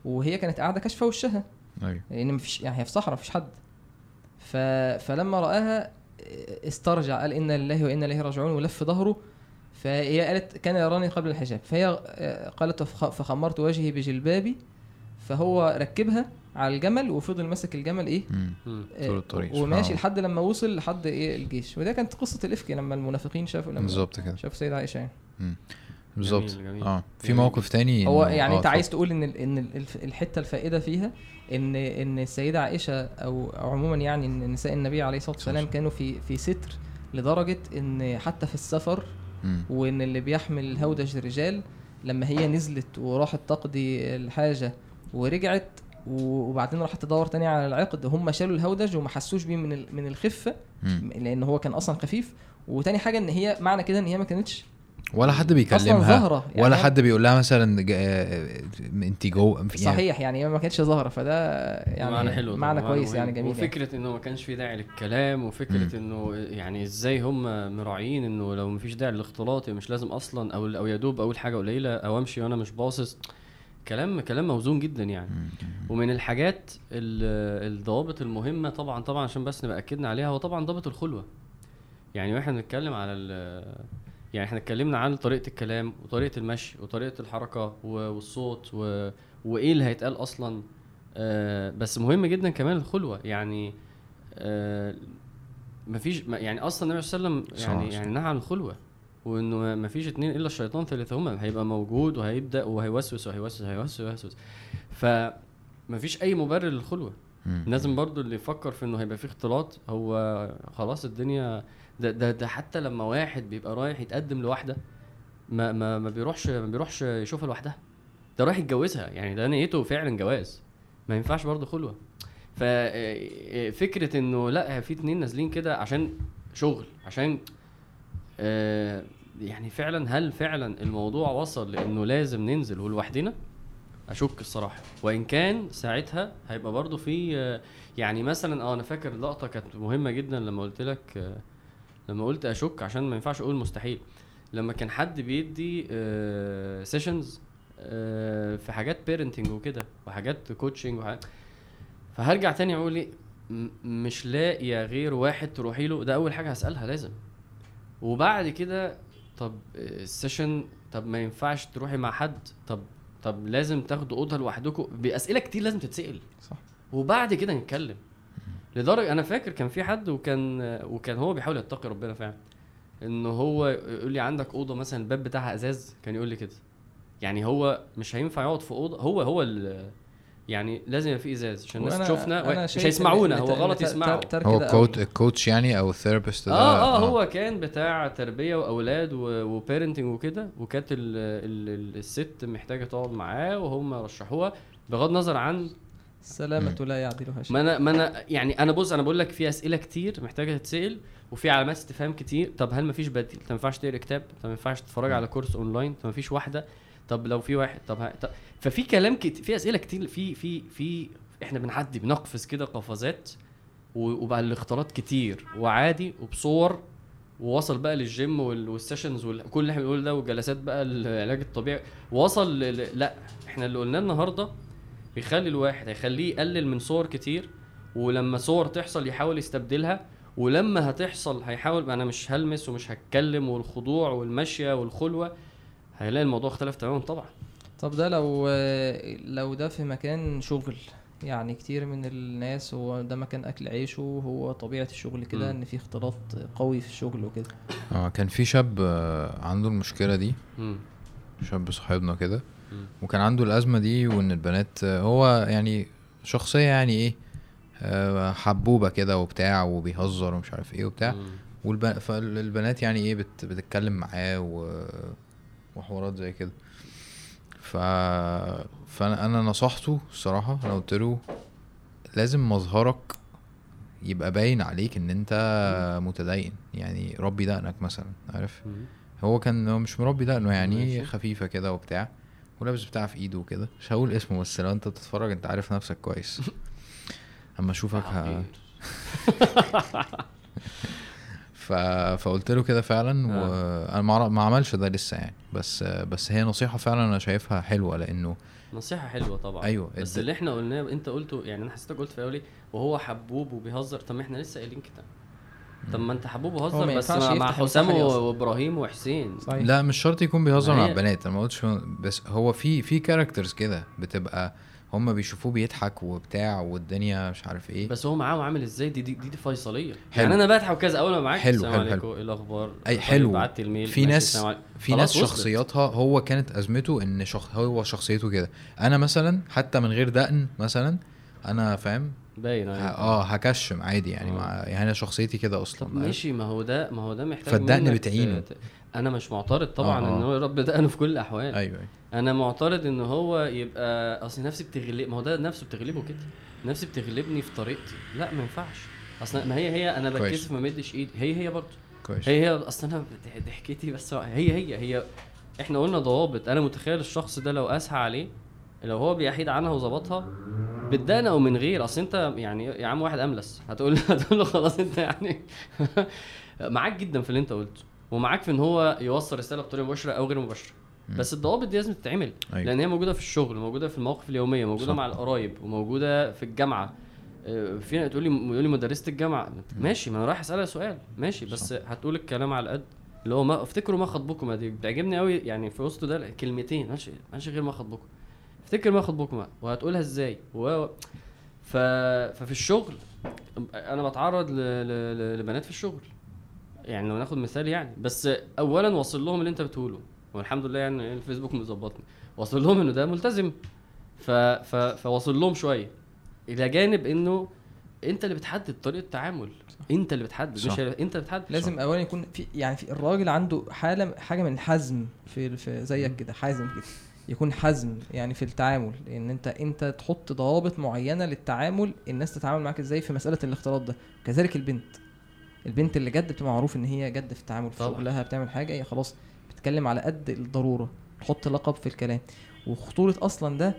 وهي كانت قاعدة كاشفة وشها. أيوه. لأن مفيش يعني هي في صحراء مفيش حد. ف... فلما رآها استرجع قال إنا لله وإنا إليه راجعون ولف ظهره. فهي قالت كان يراني قبل الحجاب فهي قالت فخ- فخمرت وجهي بجلبابي فهو ركبها على الجمل وفضل ماسك الجمل إيه. مم. طول الطريق وماشي. لحد لما وصل لحد إيه الجيش وده كانت قصة الإفك لما المنافقين شافوا لما بالظبط كده شافوا سيدة عائشة يعني بالظبط. آه في جميل موقف تاني هو يعني آه، أنت عايز. تقول إن ال- إن الحتة الفائدة فيها إن إن السيده عائشة أو أو عموما يعني إن نساء النبي عليه الصلاة والسلام. كانوا في في ستر لدرجة إن حتى في السفر. وإن اللي بيحمل الهودج رجال لما هي نزلت وراحت تقضي الحاجة ورجعت وبعدين راح تدور تاني على العقد هم شالوا الهودج وما حسوش بيه من من الخفة. لأن هو كان أصلا خفيف وتاني حاجة إن هي معنى كده إن هي ما كانتش ولا حد بيكلمها ظاهرة يعني ولا حد بيقول لها مثلا ج- آه، انت جو يعني صحيح يعني ما كانتش ظاهرة فده يعني معنى حلو معنى كويس. يعني جميل يعني. وفكرة إنه ما كانش في داعي للكلام وفكرة إنه يعني إزاي هم مراعيين إنه لو ما فيش داعي للاختلاط مش لازم أصلا أو أو يا دوب اول حاجة قليلة أو أمشي وأنا مش باصص. كلام كلام موزون جدا يعني. ومن الحاجات ال- الضوابط المهمة طبعا طبعا عشان بس نبقى أكدنا عليها هو طبعا ضابط الخلوة. يعني وإحنا بنتكلم على ال- يعني إحنا اتكلمنا عن طريقة الكلام وطريقة المشي وطريقة الحركة والصوت و... وإيه اللي هيتقال أصلا. آه بس مهم جدا كمان الخلوة. يعني آه مفيش ما- يعني أصلا النبي صلى الله عليه وسلم يعني يعني نهى عن الخلوة. وإنه ما- مفيش اتنين إلا الشيطان ثالثهما هيبقى موجود وهيبدأ وهيوسوس وهيوسوس وهيوسوس وهيوسوس. فمفيش أي مبرر للخلوة. لازم برضو اللي يفكر في إنه هيبقى فيه اختلاط هو خلاص الدنيا ده ده, ده حتى لما واحد بيبقى رايح يتقدم لواحدة ما ما ما بيروحش ما بيروحش يشوفها لوحدها. ده رايح يتجوزها يعني ده نيته فعلا جواز. ما ينفعش برضه خلوة. ففكره إنه لأ في اتنين نازلين كده عشان شغل عشان آه، يعني فعلا هل فعلا الموضوع وصل لإنه لازم ننزل ولوحدنا؟ أشك الصراحة. وإن كان ساعتها هيبقى برضو في آه، يعني مثلا آه أنا فاكر لقطة كانت مهمة جدا لما قلت لك آه، لما قلت أشك عشان ما ينفعش أقول مستحيل لما كان حد بيدي sessions في حاجات parenting وكده وحاجات coaching وحاجات فهرجع تاني أقول إيه مش لاقيه غير واحد تروحي له ده أول حاجة هسألها لازم. وبعد كده طب السيشن طب ما ينفعش تروحي مع حد طب طب لازم تاخدوا أوضة لوحدكم بأسئلة كتير لازم تتسأل. صح. وبعد كده نتكلم. لدرجة أنا فاكر كان في حد وكان وكان هو بيحاول يتقي ربنا فعلا. إن هو يقول لي عندك أوضة مثلا الباب بتاعها أزاز؟ كان يقول لي كده. يعني هو مش هينفع يقعد في أوضة. هو هو ال- يعني لازم يبقى في إزاز. عشان الناس تشوفنا أنا مش هيسمعونا. هو غلط يسمعوا هو coach. ال coach يعني أو ال therapist ده؟ آه آه هو كان بتاع تربية وأولاد و parenting وكده. وكانت ال ال الست محتاجة تقعد معاه وهم رشحوها. بغض النظر عن السلامة لا يعدلها شيء ما أنا ما أنا يعني أنا بص أنا بقول لك في أسئلة كتير محتاجة تتسأل وفي علامات استفهام كتير. طب هل مفيش بديل؟ طب ما ينفعش تقرأ كتاب طب ما ينفعش تتفرج على course online طب ما فيش واحدة. طب لو في واحد طب, ه... طب ففي كلام كت... في أسئلة كتير في في في إحنا بنعدي بنقفز كده قفزات وبقى الاختلاط كتير وعادي وبصور ووصل بقى للجيم وال- وال sessions وكل اللي إحنا بنقوله ده والجلسات بقى العلاج الطبيعي. وصل. ل- لا إحنا اللي قلناه النهارده بيخلي الواحد هيخليه يقلل من صور كتير ولما صور تحصل يحاول يستبدلها ولما هتحصل هيحاول أنا مش هلمس ومش هتكلم والخضوع والمشية والخلوة هيلاقي الموضوع اختلف تماما طبعا طب ده لو لو ده في مكان شغل يعني كتير من الناس هو ده مكان أكل عيشه هو طبيعة الشغل كده. إن في اختلاط قوي في الشغل وكده آه كان في شاب آه، عنده المشكلة دي مم. شاب صاحبنا كده. وكان عنده الأزمة دي وإن البنات هو يعني شخصية يعني إيه آه، حبوبة كده وبتاع وبيهزر ومش عارف إيه وبتاع. مم. والب... فالبنات يعني إيه بت... بتتكلم معاه و... وحوارات زي كده. ف فأنا أنا نصحته الصراحة أنا قلت له لازم مظهرك يبقى باين عليك إن أنت متدين. يعني ربي دقنك مثلا عارف. هو كان هو مش مربي دقنه يعني. خفيفة كده وبتاع. ولابس بتاع في ايده وكده. مش هقول اسمه بس لو انت بتتفرج انت عارف نفسك كويس. [laughs] أما أشوفك ه... [laughs] ف... فقلت له كده فعلا آه. وأنا ما ما عملش ده لسه يعني. بس بس هي نصيحة فعلا أنا شايفها حلوة لأنه نصيحة حلوة طبعا. أيوة، بس الد- اللي إحنا قلناه أنت قلته يعني أنا حسيتك قلت في الأول إيه؟ وهو حبوب وبيهزر. طب ما إحنا لسه قايلين كده. طب ما انت حبوب ما بس مع, حسام. وابراهيم وحسين صحيح لا مش شرط يكون بيهزر مع هي- البنات أنا ما قلتش بس هو في في كاركترز كده بتبقى هم بيشوفوه بيضحك وبتاع والدنيا مش عارف إيه بس هو معاه عامل إزاي دي دي, دي, دي فيصليه حلو. يعني أنا بضحك كذا أول ما معاك حلو، السلام حلو، عليكم حلو. إيه الأخبار أي طيب، حلو بعت الميل في ناس. في ناس وصلت. شخصياتها هو كانت أزمته إن شخ... هو شخصيته كده أنا مثلا حتى من غير دقن مثلا أنا فاهم باين أيوة. آه هكشم عادي يعني آه. مع يعني أنا شخصيتي كده أصلا طب؟ ماشي ما هو ده ما هو ده محتاج فالدقن بتعينه. أنا مش معترض طبعا آه، آه. إن هو يربي دقنه في كل الأحوال أيوه أيوه أنا معترض إن هو يبقى أصل نفسي بتغلب ما هو ده نفسه بتغلبه كده نفسي بتغلبني في طريقتي لا ما ينفعش أصل ما هي هي أنا. بتكسف ما مدش إيدي هي هي برضه كويس هي هي أصل أنا ضح- ضحكتي بس هي هي هي إحنا قلنا ضوابط أنا متخيل الشخص ده لو اسهى عليه لو هو بيحيد عنها وظبطها بالدقن أو من غير أصل أنت يعني يا عم واحد أملس هتقول [laughs] هتقول له خلاص أنت يعني [laughs] معاك جدا في اللي أنت قلته ومعاك في إن هو يوصل رسالة بطريقة مباشرة أو غير مباشرة. بس الضوابط دي لازم تتعمل أيوة. لأن هي موجودة في الشغل موجودة في المواقف اليومية موجودة صح. مع القرايب وموجودة في الجامعة. آه، في تقول لي يقول لي مدرسة الجامعة. ماشي ما أنا رايح أسألها سؤال. ماشي بس هتقول الكلام على قد اللي هو ما افتكروا ما خطبكما دي بتعجبني قوي يعني في وسط ده كلمتين ماشي ماشي غير ما خطبكم. افتكر ما خطبكما وهتقولها إزاي؟ و... ف... ففي الشغل أنا بتعرض ل... ل... ل- لبنات في الشغل يعني لو ناخد مثال يعني بس اولا وصل لهم اللي أنت بتقوله والحمد لله يعني الفيسبوك مظبطني وصل لهم إنه ده ملتزم ف... ف... فوصل لهم شوية إلى جانب إنه أنت اللي بتحدد طريقة التعامل أنت اللي بتحدد صح. مش أنت اللي بتحدد. لازم اولا يكون في يعني في الراجل عنده حالة حاجة من الحزم في, في زيك كده حازم كده. يكون حزم يعني في التعامل إن أنت أنت تحط ضوابط معينة للتعامل الناس تتعامل معاك إزاي في مسألة الاختلاط ده. كذلك البنت. البنت اللي جد بتبقى معروف إن هي جد في التعامل في. شغلها بتعمل حاجة هي خلاص بتتكلم على قد الضرورة. تحط لقب في الكلام. وخطورة أصلا ده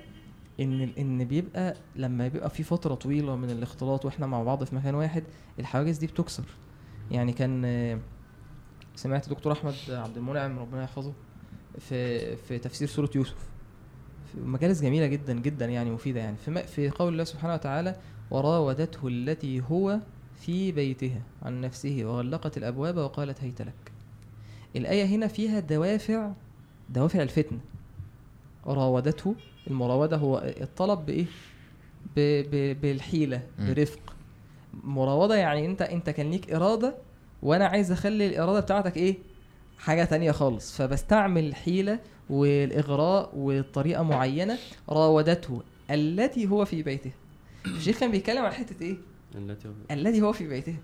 إن إن بيبقى لما بيبقى في فترة طويلة من الاختلاط وإحنا مع بعض في مكان واحد الحواجز دي بتكسر. يعني كان سمعت دكتور أحمد عبد المنعم ربنا يحفظه في في تفسير سورة يوسف. مجالس جميلة جدا جدا يعني مفيدة يعني. في في قول الله سبحانه وتعالى وراودته التي هو في بيتها عن نفسه وغلقت الأبواب وقالت هيت لك الآية هنا فيها دوافع دوافع الفتنه راودته المراودة هو الطلب بإيه؟ بالحيلة. برفق. مراودة يعني أنت أنت كان ليك إرادة وأنا عايز أخلي الإرادة بتاعتك إيه؟ حاجة تانية خالص. فبستعمل الحيله والإغراء وطريقة معينة راودته التي هو في بيته. الشيخ كان بيتكلم عن حتة إيه؟ التي الذي هو في بيته.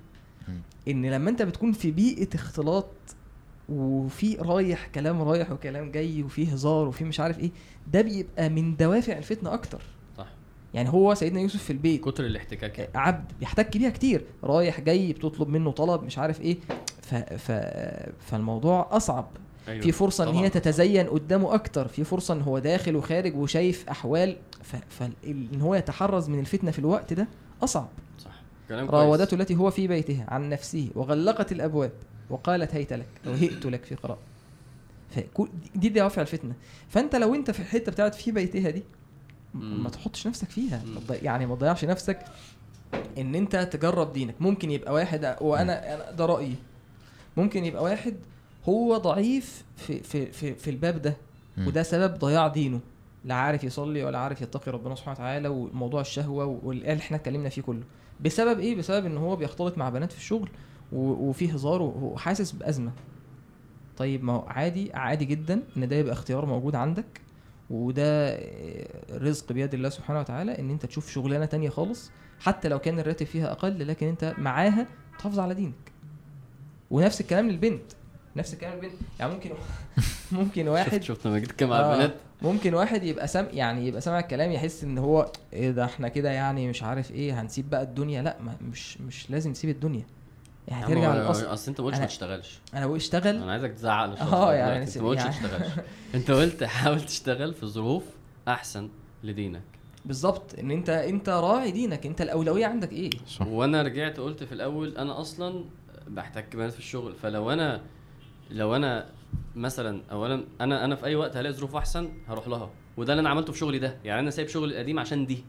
إن لما أنت بتكون في بيئة اختلاط وفي رايح كلام رايح وكلام جاي وفي هزار وفي مش عارف إيه ده بيبقى من دوافع الفتنة أكتر. يعني هو سيدنا يوسف في البيت كتر الاحتكاك يعني. عبد بيحتك بيها كتير رايح جاي بتطلب منه طلب مش عارف إيه ف... ف... فالموضوع اصعب أيوة. في فرصه ان طبعاً. هي تتزين قدامه أكتر في فرصه ان هو داخل وخارج وشايف احوال ف... فان هو يتحرز من الفتنه في الوقت ده اصعب صح كلام. راودته التي هو في بيتها عن نفسه وغلقت الابواب وقالت هيت لك أو هئت لك في قراءه فكو- دي دوافع الفتنه فانت لو انت في الحته بتاعت في بيتها دي. ما تحطش نفسك فيها. يعني ما تضيعش نفسك إن أنت تجرب دينك. ممكن يبقى واحد وأنا أنا ده رأيي. ممكن يبقى واحد هو ضعيف في في في, في الباب ده. وده سبب ضياع دينه. لا عارف يصلي ولا عارف يتقي ربنا سبحانه وتعالى وموضوع الشهوة واللي إحنا اتكلمنا فيه كله. بسبب إيه؟ بسبب إن هو بيختلط مع بنات في الشغل وفي هزار وحاسس بأزمة. طيب ما هو عادي عادي جدا إن ده يبقى اختيار موجود عندك. وده رزق بيد الله سبحانه وتعالى إن أنت تشوف شغلانة تانية خالص حتى لو كان الراتب فيها أقل لكن أنت معاها تحافظ على دينك. ونفس الكلام للبنت. نفس الكلام للبنت. يعني ممكن [laughs] ممكن واحد شفت شفت لما جيت آه. على البنات؟ ممكن واحد يبقى سام يعني يبقى سامع الكلام يحس إن هو إيه ده إحنا كده يعني مش عارف إيه هنسيب بقى الدنيا؟ لأ ما مش مش لازم نسيب الدنيا. يعني يا عم ترجع هو- للاصل أصل أنت ما قلتش أنا- ما تشتغلش. أنا بقول اشتغل. أنا عايزك تزعق آه يعني. أنت ما قلتش يعني- تشتغلش [laughs] أنت قلت حاول تشتغل في ظروف أحسن لدينك. بالظبط. إن أنت أنت راعي دينك. أنت الأولوية عندك إيه؟ صح. وأنا رجعت قلت في الأول أنا أصلا بحتك بنات في الشغل. فلو أنا لو أنا مثلا اولا أنا أنا في أي وقت هلاقي ظروف أحسن هروح لها. وده اللي أنا عملته في شغلي ده. يعني أنا سايب شغلي القديم عشان دي.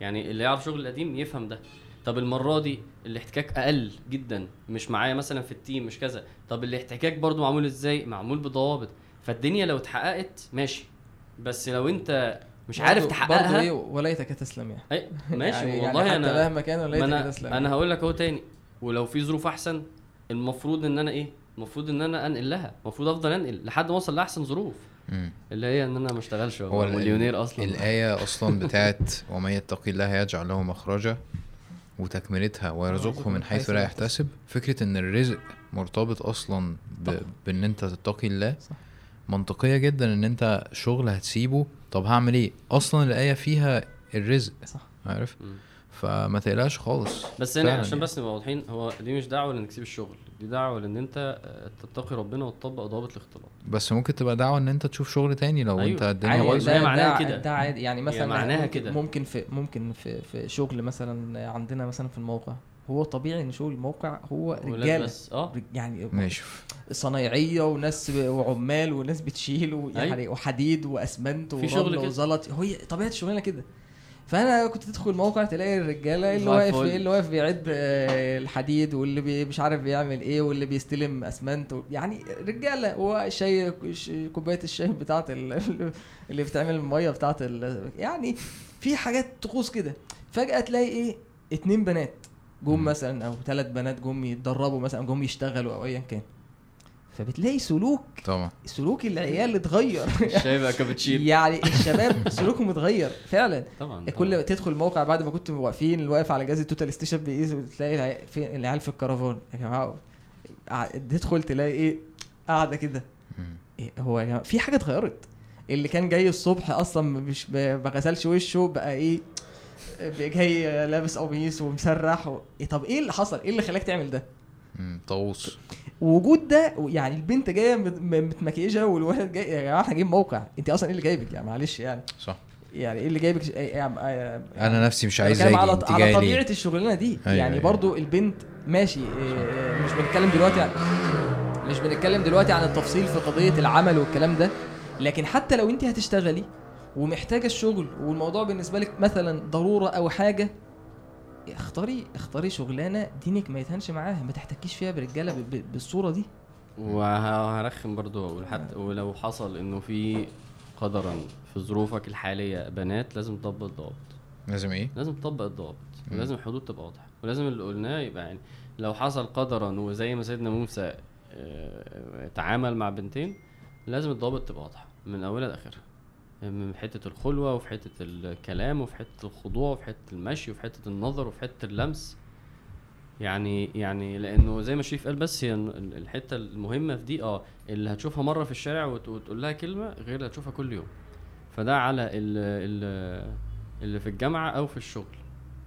يعني اللي يعرف شغلي القديم يفهم ده. طب المرة دي الاحتكاك أقل جدا مش معايا مثلا في التيم مش كذا. طب الاحتكاك برضو معمول إزاي؟ معمول بضوابط. فالدنيا لو اتحققت ماشي. بس لو أنت مش عارف تحققها إيه وليتك تسلم يعني. أي ماشي. يعني والله يعني أنا حتى مهما كان وليتك أنا تسلم. أنا هقول لك أهو تاني. ولو في ظروف أحسن المفروض إن أنا إيه؟ المفروض إن أنا أنقل لها. المفروض أفضل أنقل لحد ما أوصل لأحسن ظروف. اللي هي إن أنا ما أشتغلش هو مليونير أصلا. الآية أصلا بتاعت [laughs] ومن يتقي الله يجعل له مخرجا وتكملتها ويرزقه من حيث لا يحتسب. فكرة إن الرزق مرتبط أصلا ب... بإن أنت تتقي الله صح. منطقية جدا إن أنت شغل هتسيبه. طب هعمل إيه؟ أصلا الآية فيها الرزق. صح. عارف؟ مم. فما تقلقش خالص. بس فعلاً عشان يعني. بس نبقى واضحين هو دي مش دعوة لانك تسيب الشغل. دي دعوة لإن أنت آه، تتقي ربنا وتطبق ضوابط الاختلاط بس ممكن تبقى دعوة إن أنت تشوف شغل تاني لو أيوة. أنت الدنيا بايظة هي ده- معناها ده- كده. ده عادي يعني مثلا معناها ممكن كده. ممكن في ممكن في في شغل مثلا عندنا مثلا في الموقع هو طبيعي إن شغل الموقع هو رجالة بس آه يعني ماشي صنايعية وناس وعمال وناس بتشيل ويعني أيوة. وحديد وأسمنت في شغل ورمل كده. وزلط هي طبيعة الشغلانة كده فانا كنت تدخل الموقع تلاقي الرجاله اللي واقف. اللي واقف بيعد آه، الحديد واللي مش عارف بيعمل إيه واللي بيستلم أسمنت و- يعني رجاله وشاي كوباية الشاي بتاعت ال- [laughs] اللي بتعمل المية بتاعت ال- يعني في حاجات طقوس كده فجأة تلاقي إيه اتنين بنات جم. مثلا أو ثلاث بنات جم يتدربوا مثلا جم يشتغلوا أو ايا كان فبتلاقي سلوك طبعا. سلوك العيال اتغير. [laughs] الشاي بقى كابتشينو. يعني الشباب سلوكهم اتغير فعلا. طبعا كل ما تدخل الموقع بعد ما كنت واقفين اللي واقف على جهاز ال total station بيقيس وتلاقي العيال في الكرفان. يا جماعة تدخل تلاقي إيه؟ قاعدة كده. إيه هو يا جماعة في حاجة اتغيرت. اللي كان جاي الصبح أصلا مش ما غسلش وشه بقى إيه؟ بقى جاي لابس قميص ومسرح و... إيه طب إيه اللي حصل؟ إيه اللي خلاك تعمل ده. طاووس. وجود ده يعني البنت جاية متمكيجة والولد جاي يا جماعة إحنا جايين موقع. انت أصلا إيه اللي جايبك؟ يعني معلش يعني. صح. يعني إيه اللي جايبك؟ يعني أنا نفسي مش عايز أجي على على طبيعة الشغلانة دي. أيوة، يعني أيوة. برضو البنت ماشي إيه، مش بنتكلم دلوقتي عن مش بنتكلم دلوقتي عن التفصيل في قضية العمل والكلام ده. لكن حتى لو انت هتشتغلي ومحتاجة الشغل والموضوع بالنسبة لك مثلا ضرورة أو حاجة اختاري اختاري شغلانة دينك ما يتهنش معاها ما تحتكيش فيها برجاله بالصورة دي. وهرخم برضو واقول حتى ولو حصل إنه في قدرا في ظروفك الحالية بنات لازم تطبق الضوابط. لازم إيه؟ لازم تطبق الضوابط. ولازم الحدود تبقى واضحة. ولازم اللي قلناه يبقى يعني لو حصل قدرا وزي ما سيدنا موسى آه، تعامل مع بنتين لازم الضوابط تبقى واضحة من أولها لآخرها. من حتة الخلوة وفي حتة الكلام وفي حتة الخضوع وفي حتة المشي وفي حتة النظر وفي حتة اللمس. يعني يعني لأنه زي ما شريف قال بس هي ال- الحتة المهمة في دي آه اللي هتشوفها مرة في الشارع وت- وتقول لها كلمة غير اللي هتشوفها كل يوم. فده على ال ال اللي في الجامعة أو في الشغل.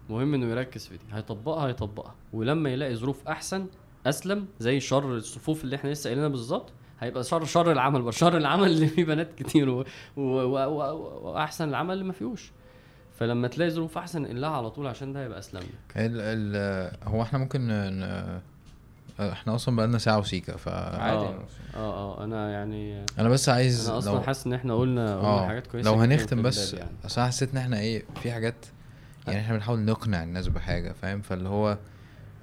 مهم إنه يركز في دي. هيطبقها هيطبقها. ولما يلاقي ظروف أحسن أسلم زي شر الصفوف اللي إحنا لسه قايلينها بالظبط هيبقى شر شر العمل شر العمل اللي فيه بنات كتير و- و- و- و- وأحسن العمل اللي ما فيهوش. فلما تلاقي ظروف أحسن انقلها على طول عشان ده هيبقى أسلم. لك ال ال هو إحنا ممكن ن... إحنا أصلا بقالنا ساعة وسيكه ف عادي. آه. آه آه. أنا يعني أنا بس عايز أنا أصلا لو حاسس إن إحنا قلنا قلنا آه. حاجات كويسة لو هنختم بس يعني. أصل أنا حسيت إن إحنا إيه في حاجات يعني إحنا بنحاول نقنع الناس بحاجة فاهم؟ فاللي هو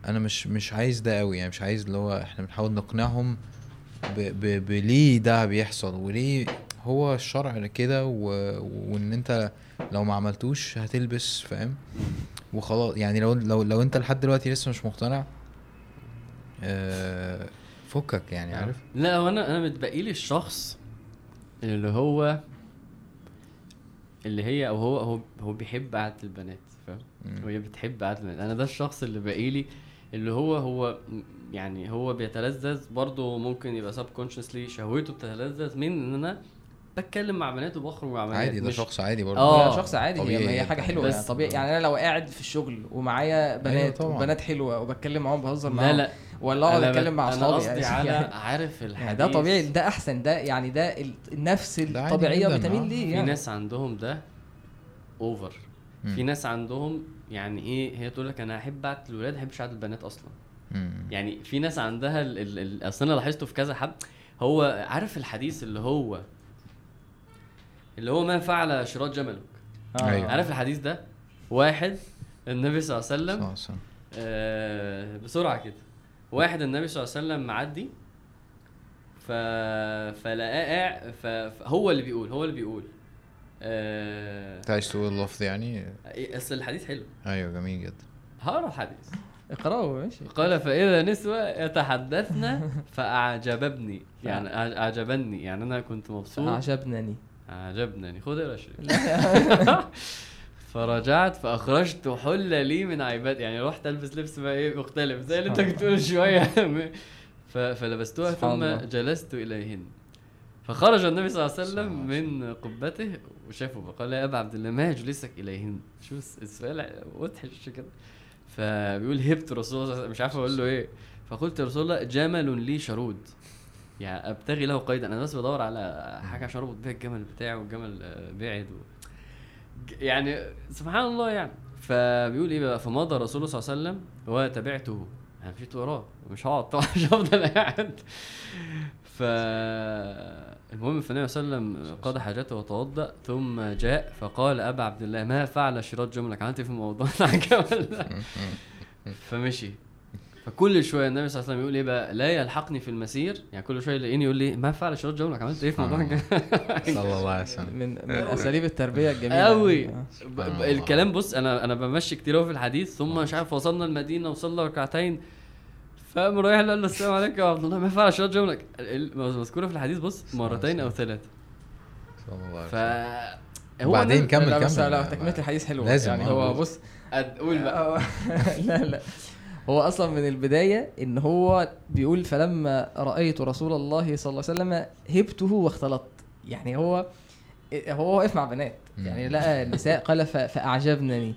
أنا مش مش عايز ده قوي يعني مش عايز اللي هو إحنا بنحاول نقنعهم ب ب بليه ده بيحصل وليه هو الشرع كده و- وان انت لو ما عملتوش هتلبس فاهم؟ وخلاص يعني لو لو لو انت لحد دلوقتي لسه مش مقتنع آه، فكك يعني عارف؟ لا هو أنا أنا متبقي لي الشخص اللي هو اللي هي أو هو هو هو بيحب قعدة البنات فاهم. وهي بتحب قعدة البنات. أنا ده الشخص اللي باقي لي اللي هو هو يعني هو بيتلذذ برضه ممكن يبقى سب كونشسلي شهوته بتتلذذ من إن أنا بتكلم مع بنات وبخرج مع بنات عادي ده مش- شخص عادي برضه آه. لا شخص عادي هي, هي حاجة. حلوة بس- يعني طبيعي يعني أنا لو قاعد في الشغل ومعايا بنات طبعاً. وبنات حلوة وبتكلم معاهم بهزر لا معاهم لا ولا أقعد أتكلم مع أنا أصحابي قصدي على يعني, [laughs] عارف الحديث يعني ده طبيعي ده أحسن ده يعني ده ال- النفس الطبيعية بتميل آه. ليه في يعني ناس عندهم ده اوفر. في ناس عندهم يعني إيه هي تقول لك أنا أحب قعده الولاد ما أحبش قعده البنات أصلا مم. يعني في ناس عندها ال ال ال أصل أنا لاحظته في كذا حد هو عارف الحديث اللي هو اللي هو ما فعل شراط جملك آه. أيوة. عارف الحديث ده واحد النبي صلى الله عليه وسلم آه بسرعة كده واحد النبي صلى الله عليه وسلم معدي ف فلقاه. فهو اللي بيقول هو اللي بيقول. انت عايز تقول اللفظ يعني؟ أصل الحديث حلو. أيوه جميل جدا. هقرا الحديث. اقرأه ماشي. قال فإذا نسوة يتحدثن فأعجبني يعني أعجبني. يعني أنا كنت مبسوط. عجبني أعجبني خد اقرا شريف [laughs] [laughs] فرجعت فأخرجت حله لي من عباد يعني رحت ألبس لبس بقى إيه مختلف. زي اللي أنت كنت بتقول شوية. [laughs] فلبستها ثم. جلست إليهن. فخرج النبي صلى الله عليه وسلم من قبته وشافه فقال يا أبا عبد الله ما يجلسك إليهن؟ شو الس- السؤال مضحك كده. فبيقول هبت رسول الله صلى الله عليه وسلم، مش عارف أقول له إيه. فقلت يا رسول الله جمل لي شرود يعني أبتغي له قيدا. أنا بس بدور على حاجة عشان اربط بيها الجمل بتاعي والجمل بعد و... يعني سبحان الله يعني. فبيقول إيه بقى؟ فمضى رسول الله صلى الله عليه وسلم وتبعته. أنا مشيت وراه مش هقعد طبعا مش هفضل قاعد. ف المهم فالنبي صلى الله عليه وسلم قضى حاجته وتوضأ ثم جاء فقال أبا عبد الله ما فعل شراط جملك عملت إيه في الموضوع بتاع [laughs] الجمل ده فمشي. فكل شوية النبي صلى الله عليه وسلم يقول إيه بقى؟ لا يلحقني في المسير. يعني كل شوية يلاقيني يقول لي ما فعل شراط جملك عملت إيه في موضوع الجمل [laughs] صلى الله عليه وسلم. من من أساليب التربية الجميلة قوي يعني. آه. الكلام بص أنا أنا بمشي كتير قوي في الحديث ثم مش عارف وصلنا المدينة وصلنا ركعتين فقام رايح قال له السلام عليكم يا عبد الله. ما ينفعش شراط جملك ال- مذكورة في الحديث بص مرتين أو ثلاثة. ف وبعدين النبي- كمل كمل. لا تكملة الحديث حلوة. لازم، يعني آه. هو بص قول بقى. [laughs] لا لا. هو أصلا من البداية إن هو بيقول فلما رأيت رسول الله صلى الله عليه وسلم هبته واختلطت. يعني هو هو واقف مع بنات. يعني لقى النساء قال فأعجبنني.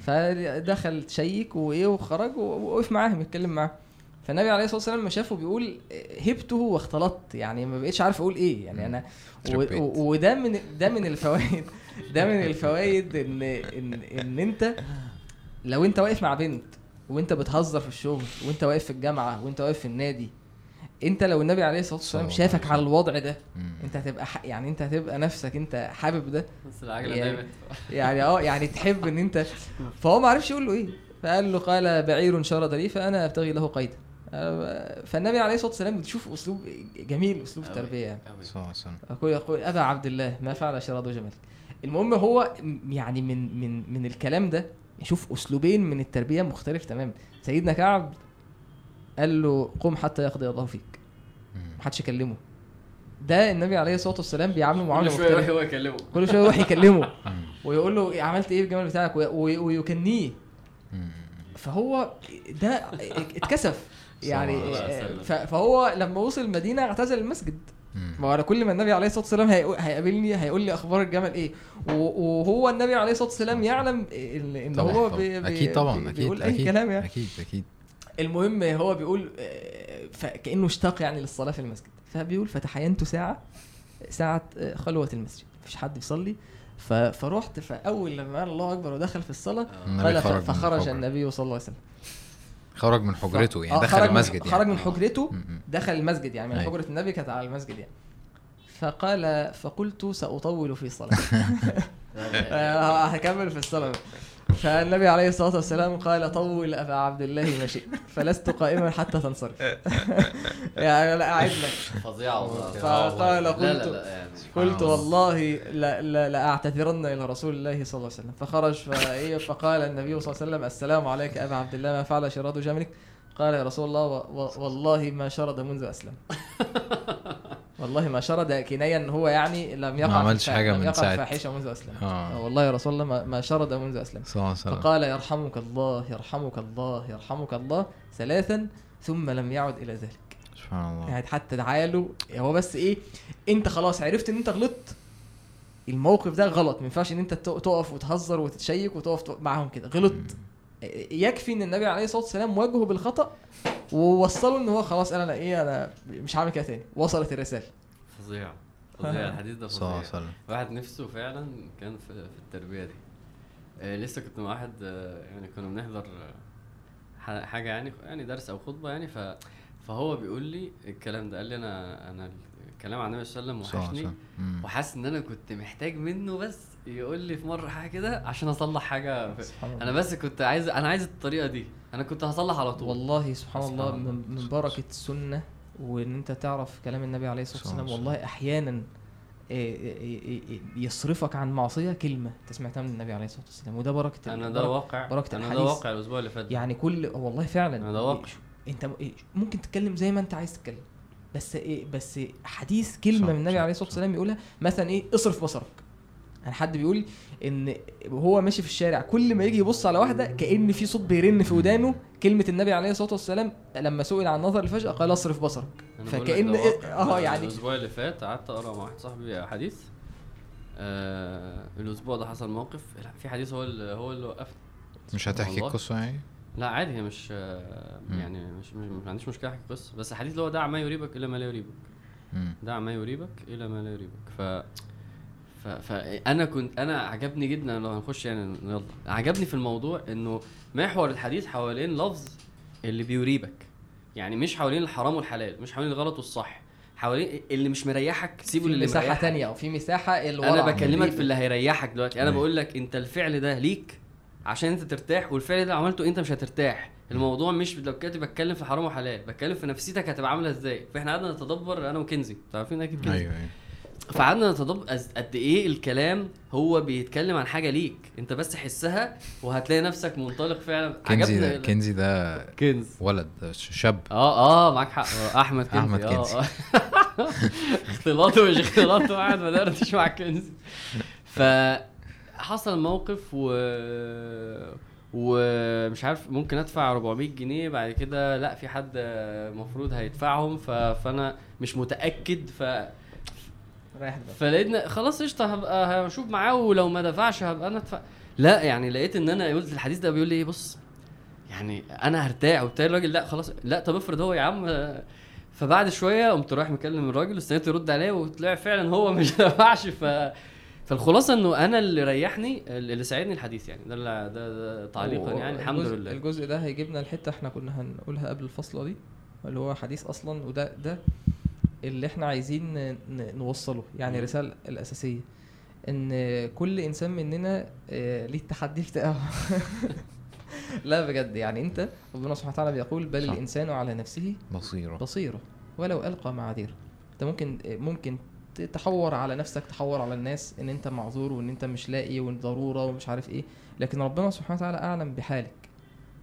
فدخل شيك وإيه وخرج ووقف معاهم يتكلم معاهم فالنبي عليه الصلاة والسلام لما شافه بيقول هبته واختلطت يعني ما بقتش عارف أقول إيه يعني أنا وده من ده من الفوائد ده من الفوائد إن إن إن أنت لو أنت واقف مع بنت وأنت بتهزر في الشغل وأنت واقف في الجامعة وأنت واقف في النادي أنت لو النبي عليه الصلاة والسلام شافك على الوضع ده. أنت هتبقى ح- يعني أنت هتبقى نفسك أنت حابب ده. بس العجلة يعني- يعني آه يعني تحب إن أنت [laughs] فهو ما عرفش يقول له إيه فقال له قال بعير شرد لي فأنا أبتغي له قيدا. فالنبي عليه الصلاة والسلام بتشوف أسلوب جميل أسلوب. التربيه يعني أوي. صلى الله عليه وسلم. يقول يقول أبا عبد الله ما فعل شراد جمل المهم هو يعني من من من الكلام ده يشوف أسلوبين من التربية مختلف تماما. سيدنا كعب قال له قم حتى يقضي الله فيك. محدش يكلمه. ده النبي عليه الصلاة والسلام بيعامله معاملة كل شوية يروح هو يكلمه. كل شوية يروح يكلمه. [laughs] ويقول له عملت إيه في الجمل بتاعك؟ وي- وي- ويكنيه. فهو ده اتكسف. يعني فهو لما وصل المدينة اعتزل المسجد. ما هو أنا كل ما النبي عليه الصلاة والسلام هيقابلني هيقول لي أخبار الجمل إيه. وهو النبي عليه الصلاة والسلام يعلم ان هو طبعا. بي بي أكيد طبعا بي- أكيد بيقول أي أكيد كلام يعني. أكيد أكيد. المهم هو بيقول فكانه اشتاق يعني للصلاة في المسجد. فبيقول فتحينت ساعة ساعة آه، خلوة المسجد. مفيش حد بيصلي فرحت فأول لما قال الله أكبر ودخل في الصلاة قال فخرج. النبي صلى الله عليه وسلم. خرج من حجرته يعني آه، دخل المسجد يعني. خرج من حجرته. دخل المسجد يعني من أيوة. حجرة النبي كانت على المسجد يعني. فقال فقلت سأطول في الصلاة. [laughs] [laughs] آه، هكمل في الصلاة. فالنبي عليه الصلاة والسلام قال طول أبا عبد الله ما شئت فلست قائما حتى تنصرف. [laughs] يعني لا أعد لك. فظيعه والله. فقال لا لا قلت لا يعني قلت الله. والله لا لا إلى رسول الله صلى الله عليه وسلم. فخرج فقال النبي صلى الله عليه وسلم السلام عليك أبا عبد الله ما فعل شراد جملك قال يا رسول الله والله ما شرد منذ أسلم. [laughs] والله ما شرد كناية ان هو يعني لم يقع ما عملش حاجة من ساعة. فاحشة منذ أسلم. آه. والله يا رسول الله ما- شرد منذ أسلم. صلى الله عليه وسلم. فقال يرحمك الله يرحمك الله يرحمك الله. ثلاثا ثم لم يعد إلى ذلك. سبحان الله. يعني حتى دعا له هو بس إيه أنت خلاص عرفت إن أنت غلطت. الموقف ده غلط. ما ينفعش إن أنت تق- تقف وتهزر وتتشيك وتقف تق- معاهم كده. غلط. يكفي إن النبي عليه الصلاة والسلام واجهه بالخطأ ووصله إن هو خلاص أنا إيه أنا مش هعمل كده تاني. وصلت الرسالة. فظيع. فظيع. [laughs] الحديث ده صلى الله فظيع. عليه وسلم. واحد نفسه فعلا كان في, في التربية دي. آه لسه كنت مع واحد آه يعني كنا بنحضر آه، ح- حاجة يعني يعني درس أو خطبة يعني ف فهو بيقول لي الكلام ده. قال لي أنا أنا الكلام عن النبي صلى الله عليه وسلم وحشني. وحاسس إن أنا كنت محتاج منه بس. يقول لي في مرة حاجة كده عشان أصلح حاجة في... أنا بس كنت عايز أنا عايز الطريقة دي أنا كنت هصلح على طول والله سبحان سبحان الله الله. من, من بركة السنة وإن أنت تعرف كلام النبي عليه الصلاة والسلام والله أحيانا إيه إيه إيه يصرفك عن معصية كلمة أنت سمعتها من النبي عليه الصلاة والسلام وده بركة أنا ده واقع بركة أنا ده. واقع الأسبوع اللي فات. يعني كل والله فعلا أنا ده واقع. أنت إيه، ممكن تتكلم زي ما أنت عايز تتكلم بس إيه بس حديث كلمة من النبي عليه الصلاة. والسلام يقولها مثلا إيه اصرف بصرك يعني حد بيقول إن وهو ماشي في الشارع كل ما يجي يبص على واحدة كأن في صوت بيرن في ودانه كلمة النبي عليه الصلاة والسلام لما سئل عن نظر الفجاه قال أصرف بصرك ده واقع. آه يعني الأسبوع اللي فات قعدت أقرأ مع واحد صاحبي حديث آه الأسبوع ده حصل موقف في حديث هو اللي هو اللي وقفني مش هتحكي. القصة يعني لا عادي هي مش آه،. يعني مش مش ما عنديش مشكلة أحكي قصه بس الحديث اللي هو دع ما يريبك إلى ما لا يريبك. دع ما يريبك إلى ما لا يريبك ف... فانا كنت أنا عجبني جدا لو هنخش يعني يلا. عجبني في الموضوع إنه محور الحديث حوالين لفظ اللي بيريبك. يعني مش حوالين الحرام والحلال مش حوالين الغلط والصح. حوالين اللي مش مريحك سيبه في للي مساحة مريحك. تانية أو في مساحة الورع. أنا بكلمك في اللي هيريحك دلوقتي. أنا أيوة. بقول لك أنت الفعل ده ليك عشان أنت ترتاح والفعل ده لو عملته أنت مش هترتاح. الموضوع مش لو كنت بتكلم في حرام وحلال بتكلم في نفسيتك هتبقى عاملة إزاي؟ فإحنا قعدنا نتدبر أنا وكنزي. عارفين أكيد كنزي؟ أيوه أيوه. فقعدنا أز- قد إيه الكلام هو بيتكلم عن حاجة ليك. أنت بس حسها وهتلاقي نفسك منطلق فعلا. كنزي ده كنزي ده كنز. ولد شاب. آه آه معاك حق. آه، أحمد كنزي. أحمد آه، كنزي. آه. [laughs] اختلاطه مش اختلاطه قاعد بدردش مع كنزي. فحصل موقف و ومش عارف ممكن أدفع 400 جنيه بعد كده لا في حد المفروض هيدفعهم ف... فأنا مش متأكد ف رايح دماغك. فلقيتنا خلاص قشطة هبقى هشوف معاه ولو ما دفعش هبقى أنا أدفع. لا يعني لقيت إن أنا قلت الحديث ده بيقول لي إيه بص يعني أنا هرتاح وبتاعي الراجل لا خلاص لا طب افرض هو يا عم. فبعد شوية قمت رايح مكلم الراجل واستنيته يرد عليا وطلع فعلا هو مش دفعش. ف فالخلاصة إنه أنا اللي ريحني اللي ساعدني الحديث يعني. ده اللي ده, ده تعليقا يعني الحمد الجزء- لله. الجزء ده هيجيبنا الحته إحنا كنا هنقولها قبل الفصله دي اللي هو حديث أصلا وده ده اللي إحنا عايزين نوصله يعني. الرساله الأساسية. إن كل إنسان مننا آه، ليه التحدي بتاعه؟ [laughs] لا بجد. يعني أنت ربنا سبحانه وتعالى بيقول بل صح. الإنسان على نفسه بصيرة. بصيرة ولو ألقى معاذيره. أنت ممكن ممكن ت- تحور على نفسك تحور على الناس إن أنت معذور وإن أنت مش لاقي والضروره ومش عارف إيه. لكن ربنا سبحانه وتعالى أعلم بحالك.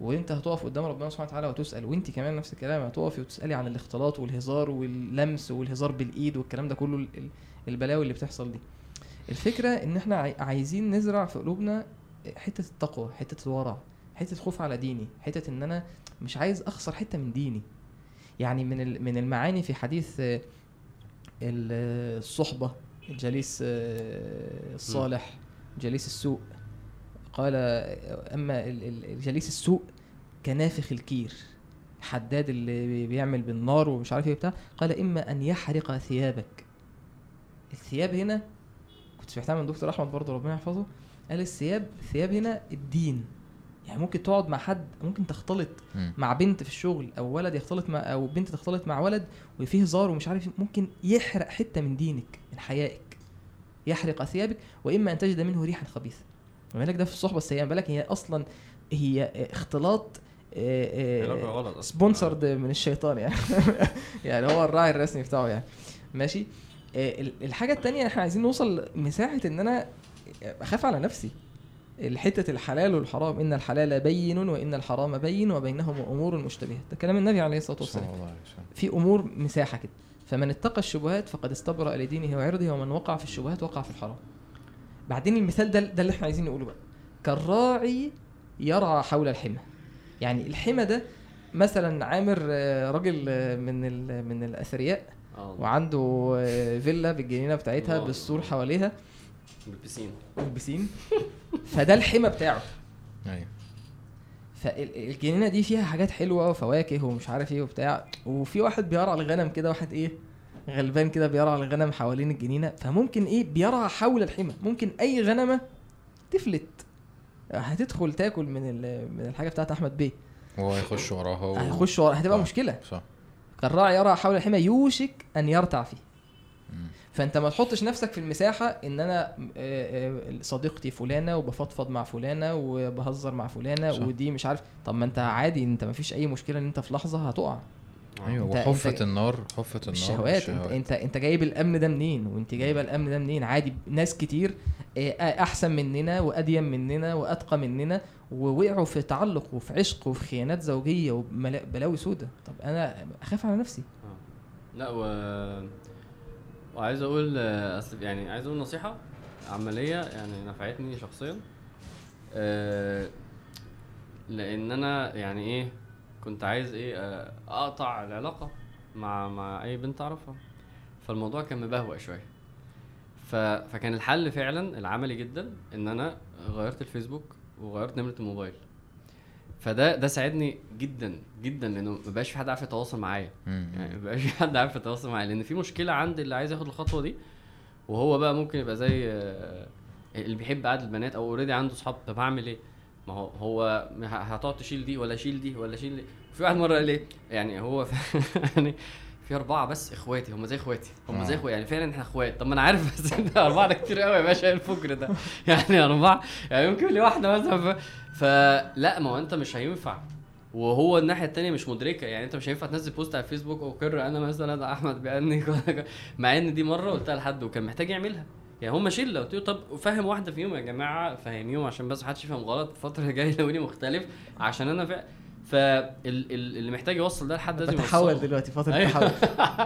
وانت هتقف قدام ربنا سبحانه وتعالى وتسأل وانت كمان نفس الكلام هتقفي وتسألي عن الاختلاط والهزار واللمس والهزار بالإيد والكلام ده كله ال- ال- البلاوي اللي بتحصل دي. الفكرة إن إحنا عاي- عايزين نزرع في قلوبنا حتة التقوى حتة الورع حتة خوف على ديني حتة إن أنا مش عايز أخسر حتة من ديني. يعني من من المعاني في حديث ال- الصحبة الجليس آه، الصالح جليس السوء. قال أما الجليس السوء كنافخ الكير حداد اللي بي- بيعمل بالنار ومش عارف إيه بتاع قال إما أن يحرق ثيابك الثياب هنا كنت سمعتها من دكتور أحمد برضه ربنا يحفظه قال الثياب الثياب هنا الدين يعني ممكن تقعد مع حد ممكن تختلط مم. مع بنت في الشغل أو ولد يختلط مع أو بنت تختلط مع ولد وفيه هزار ومش عارف ممكن يحرق حتة من دينك من حيائك يحرق ثيابك وإما أن تجد منه ريحا خبيثه ما بالك ده في الصحبة السيئة ما بالك هي أصلا هي اختلاط. سبونسرد من الشيطان يعني. [laughs] يعني هو الراعي الرسمي بتاعه يعني. ماشي؟ ال- الحاجة التانية إحنا عايزين نوصل مساحة إن أنا أخاف على نفسي. الحتة الحلال والحرام. إن الحلال بين وإن الحرام بين وبينهما أمور مشتبهة. ده كلام النبي عليه الصلاة والسلام. في أمور مساحة كده. فمن اتقى الشبهات فقد استبرأ لدينه وعرضه ومن وقع في الشبهات وقع في الحرام. بعدين المثال ده ده اللي إحنا عايزين نقوله بقى. كالراعي يرعى حول الحمى. يعني الحمى ده مثلا عامر آه، راجل آه، من ال- من الأثرياء آه. وعنده آه، فيلا بالجنينة بتاعتها. بالسور حواليها. بالبسين. والبسين فده الحمى بتاعه. أيوه. فالجنينه دي فيها حاجات حلوة وفواكه ومش عارف إيه وبتاع وفي واحد بيرعى الغنم كده واحد إيه غلبان كده بيرعى الغنم حوالين الجنينة فممكن إيه بيرعى حول الحمى. ممكن أي غنمة تفلت. هتدخل تاكل من من الحاجة بتاعت أحمد بيه وهو هيخش وراها و... هيخش ورا هتبقى صح. مشكلة صح كالراعي يرعى حول الحمى يوشك أن يرتع فيه مم. فأنت ما تحطش نفسك في المساحة إن أنا آه، آه، صديقتي فلانة وبفضفض مع فلانة وبهزر مع فلانة صح. ودي مش عارف طب ما أنت عادي أنت ما فيش أي مشكلة إن أنت في لحظة هتقع أيوه أنت- وحفة النار حفة النار الشهوات انت انت أنت جايب الأمن ده منين؟ وأنت جايبة الأمن ده منين؟ عادي ناس كتير آه، أحسن مننا واديم مننا وأتقى مننا ووقعوا في تعلق وفي عشق وفي خيانات زوجية وبلاوي سودة. طب أنا أخاف على نفسي. لا و وعايز أقول آه، أصل يعني عايز أقول نصيحة عملية يعني نفعتني شخصيا. آه، لأن أنا يعني إيه كنت عايز إيه آه، أقطع العلاقة مع مع أي بنت أعرفها. فالموضوع كان مبهوأ شوية. ف... فكان الحل فعلا العملي جدا إن أنا غيرت الفيسبوك وغيرت نمرة الموبايل. فده ده ساعدني جدا جدا لأنه ما بقاش في حد عارف يتواصل معايا. يعني ما بقاش في حد عارف يتواصل معايا. لأن في مشكلة عند اللي عايز ياخد الخطوة دي وهو بقى ممكن يبقى زي آه، اللي بيحب قعدة البنات أو already عنده صحاب طب هعمل إيه؟ ما هو هو هتقعد تشيل دي ولا شيل دي ولا شيل دي؟ في واحد مرة قال إيه يعني هو [laughs] يعني في أربعة بس إخواتي هم زي إخواتي هم زي آه. إخواتي يعني فعلا إحنا إخوات. طب ما أنا عارف بس إن [laughs] أربعة ده كتير قوي يا باشا إيه الفجر ده؟ [laughs] يعني أربعة يعني يمكن لي واحدة مثلا. فلا ما هو أنت مش هينفع. وهو الناحية التانية مش مدركة يعني أنت مش هينفع تنزل post على الفيسبوك اقر أنا مثلا أحمد بأني مع إن دي مرة قلتها لحد وكان محتاج يعملها. يعني هم شلة. قلت له طب فهم واحدة فيهم يا جماعة فهميهم عشان بس محدش يفهم غلط الفترة [laughs] اللي جاية لوني مختلف عشان أنا فا... فاللي محتاج يوصل ده لحد لازم بتحول يوصله. دلوقتي فترة أيوة. تحول.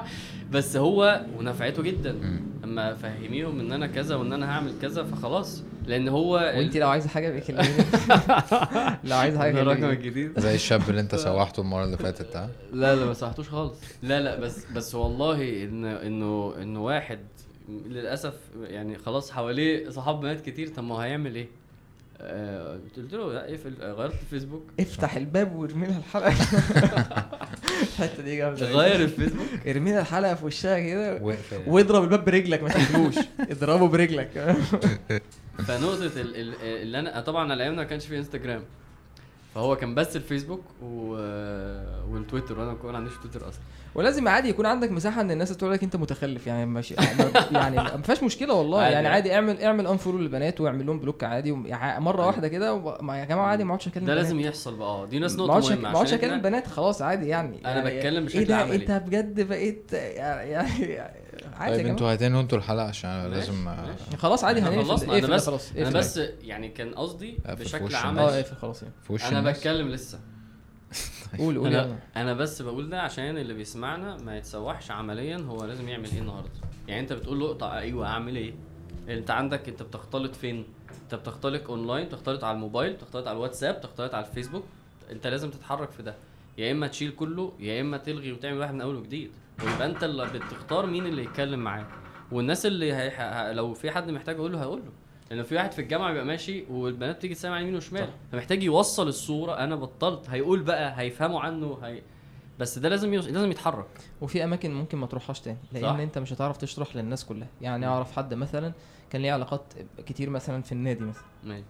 [laughs] بس هو ونفعته جدا. أما فهميهم إن أنا كذا وإن أنا هعمل كذا فخلاص. لأن هو وانت لو عايزة حاجة بقى كلميني [laughs] لو عايزة حاجة الرقم الجديد زي الشاب اللي أنت سوحته المرة اللي فاتت ها؟ لا لا ما سمحتوش خالص. لا لا بس بس والله ان إنه إنه واحد للأسف يعني خلاص حواليه صحاب بنات كتير طب ما هو هيعمل إيه؟ آه قلت له لا اقفل غيرت الفيسبوك. افتح الباب وارمي لها الحلقة. [laughs] الحتة دي جامدة. غير الفيسبوك. ارمي لها الحلقة في وشها كده واقفل. واضرب الباب برجلك ما تقفلوش. اضربه برجلك. [laughs] ال- اللي أنا طبعا على أيامنا ما كانش في إنستجرام. فهو كان بس الفيسبوك و... والتويتر وأنا ما عنديش تويتر أصلا. ولازم عادي يكون عندك مساحة إن الناس تقول لك أنت متخلف يعني ماشي يعني ما [laughs] فيهاش مشكلة والله. عادي. يعني عادي. اعمل اعمل unfollow للبنات واعمل لهم block عادي. يعني مرة واحدة كده يا جماعة عادي ما اقعدش أكلم ده بنات. لازم يحصل بقى. آه دي ناس اقعدش مهمة ما اقعدش أكلم بنات خلاص عادي يعني. أنا يعني بتكلم إيه بشكل ده؟ عملي. انت بجد بقيت يعني يعني عادي طيب أنتوا هتنهوا أنتوا الحلقة عشان ماشي، لازم ماشي. خلاص عادي هنقفل خلصنا. أنا بس خلاص. أنا. بس يعني كان قصدي في بشكل وش آه اقفل خلاص يعني أنا بتكلم لسه. قول قول أنا. أنا بس بقول ده عشان اللي بيسمعنا ما يتسوحش عمليا هو لازم يعمل إيه النهارده. يعني أنت بتقول له اقطع أيوه أعمل إيه؟ أنت عندك أنت بتختلط فين؟ أنت بتختلط أونلاين بتختلط على الموبايل بتختلط على الواتساب بتختلط على الفيسبوك. أنت لازم تتحرك في ده. يا إما تشيل كله يا إما تلغي وتعمل واحد من أول وجديد. ويبقى انت اللي بتختار مين اللي يتكلم معاه. والناس اللي هي... لو في حد محتاج أقول له هقول له لأن في واحد في الجامعة بيبقى ماشي والبنات بتيجي تسمع على يمين وشمال. فمحتاج يوصل الصورة. أنا بطلت. هيقول بقى هيفهموا عنه هي... بس ده لازم يوص... لازم يتحرك. وفي أماكن ممكن ما تروحهاش تاني لأن صح. أنت مش هتعرف تشرح للناس كلها. يعني. أعرف حد مثلا كان ليه علاقات كتير مثلا في النادي مثلا. ماشي.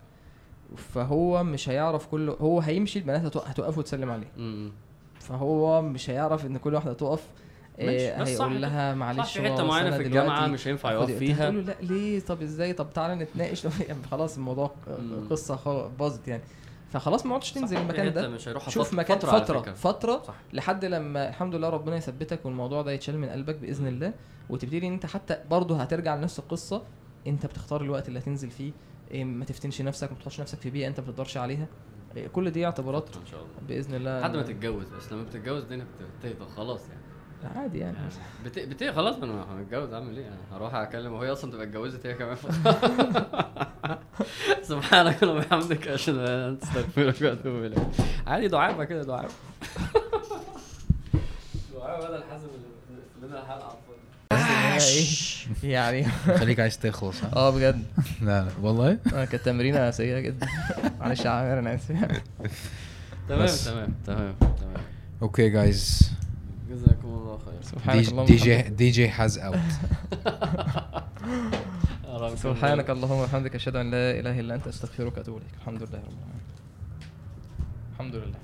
فهو مش هيعرف كله هو هيمشي البنات هتوق- هتوقف وتسلم عليه. فهو مش هيعرف إن كل واحدة تقف إيه هيقول. لها صح معلش في حتة معينة أنا في الجامعة مش هينفع يقف فيها. تقول له لا ليه؟ طب إزاي؟ طب تعالى نتناقش. [laughs] يعني خلاص الموضوع. قصة باظت يعني. فخلاص ما عدتش تنزل المكان ده. مش هيروح شوف مكان فترة فترة صح. لحد لما الحمد لله ربنا يثبتك والموضوع ده يتشال من قلبك بإذن الله. وتبتدي إن أنت حتى برضه هترجع لنفس القصة. أنت بتختار الوقت اللي هتنزل فيه. إيه، ما تفتنش نفسك ما تحطش نفسك في بيئة أنت ما بتقدرش عليها. إيه، كل دي اعتبارات إن شاء الله. بإذن الله. لحد ما تتجوز. بس لما بتتجوز الدنيا بتهدى خلاص يعني. عادي يعني. بت... بت... خلاص أنا هتجوز أعمل إيه؟ يعني هروح أكلم وهي أصلا تبقى اتجوزت هي كمان. [laughs] سبحانك اللهم وبحمدك أشهد أن لا إله إلا أنت أستغفرك وأتوب إليك. عادي دعاء بقى كده دعاء. [laughs] دعاء بدل حازم اللي لنا الحلقة يعني. خليك عايز تخلص. [laughs] آه بجد. لا لا. والله؟ آه، كانت تمرينة سيئة جدا. معلش يا عامر أنا آسف. تمام. تمام تمام تمام. أوكي جايز جزاكم الله خير. سبحانك اللهم دي جي. دي جي هاز اوت [laughs] سبحانك اللهم وبحمدك أشهد أن لا إله إلا أنت أستغفرك وأتوب إليك. الحمد لله رب العالمين. الحمد لله.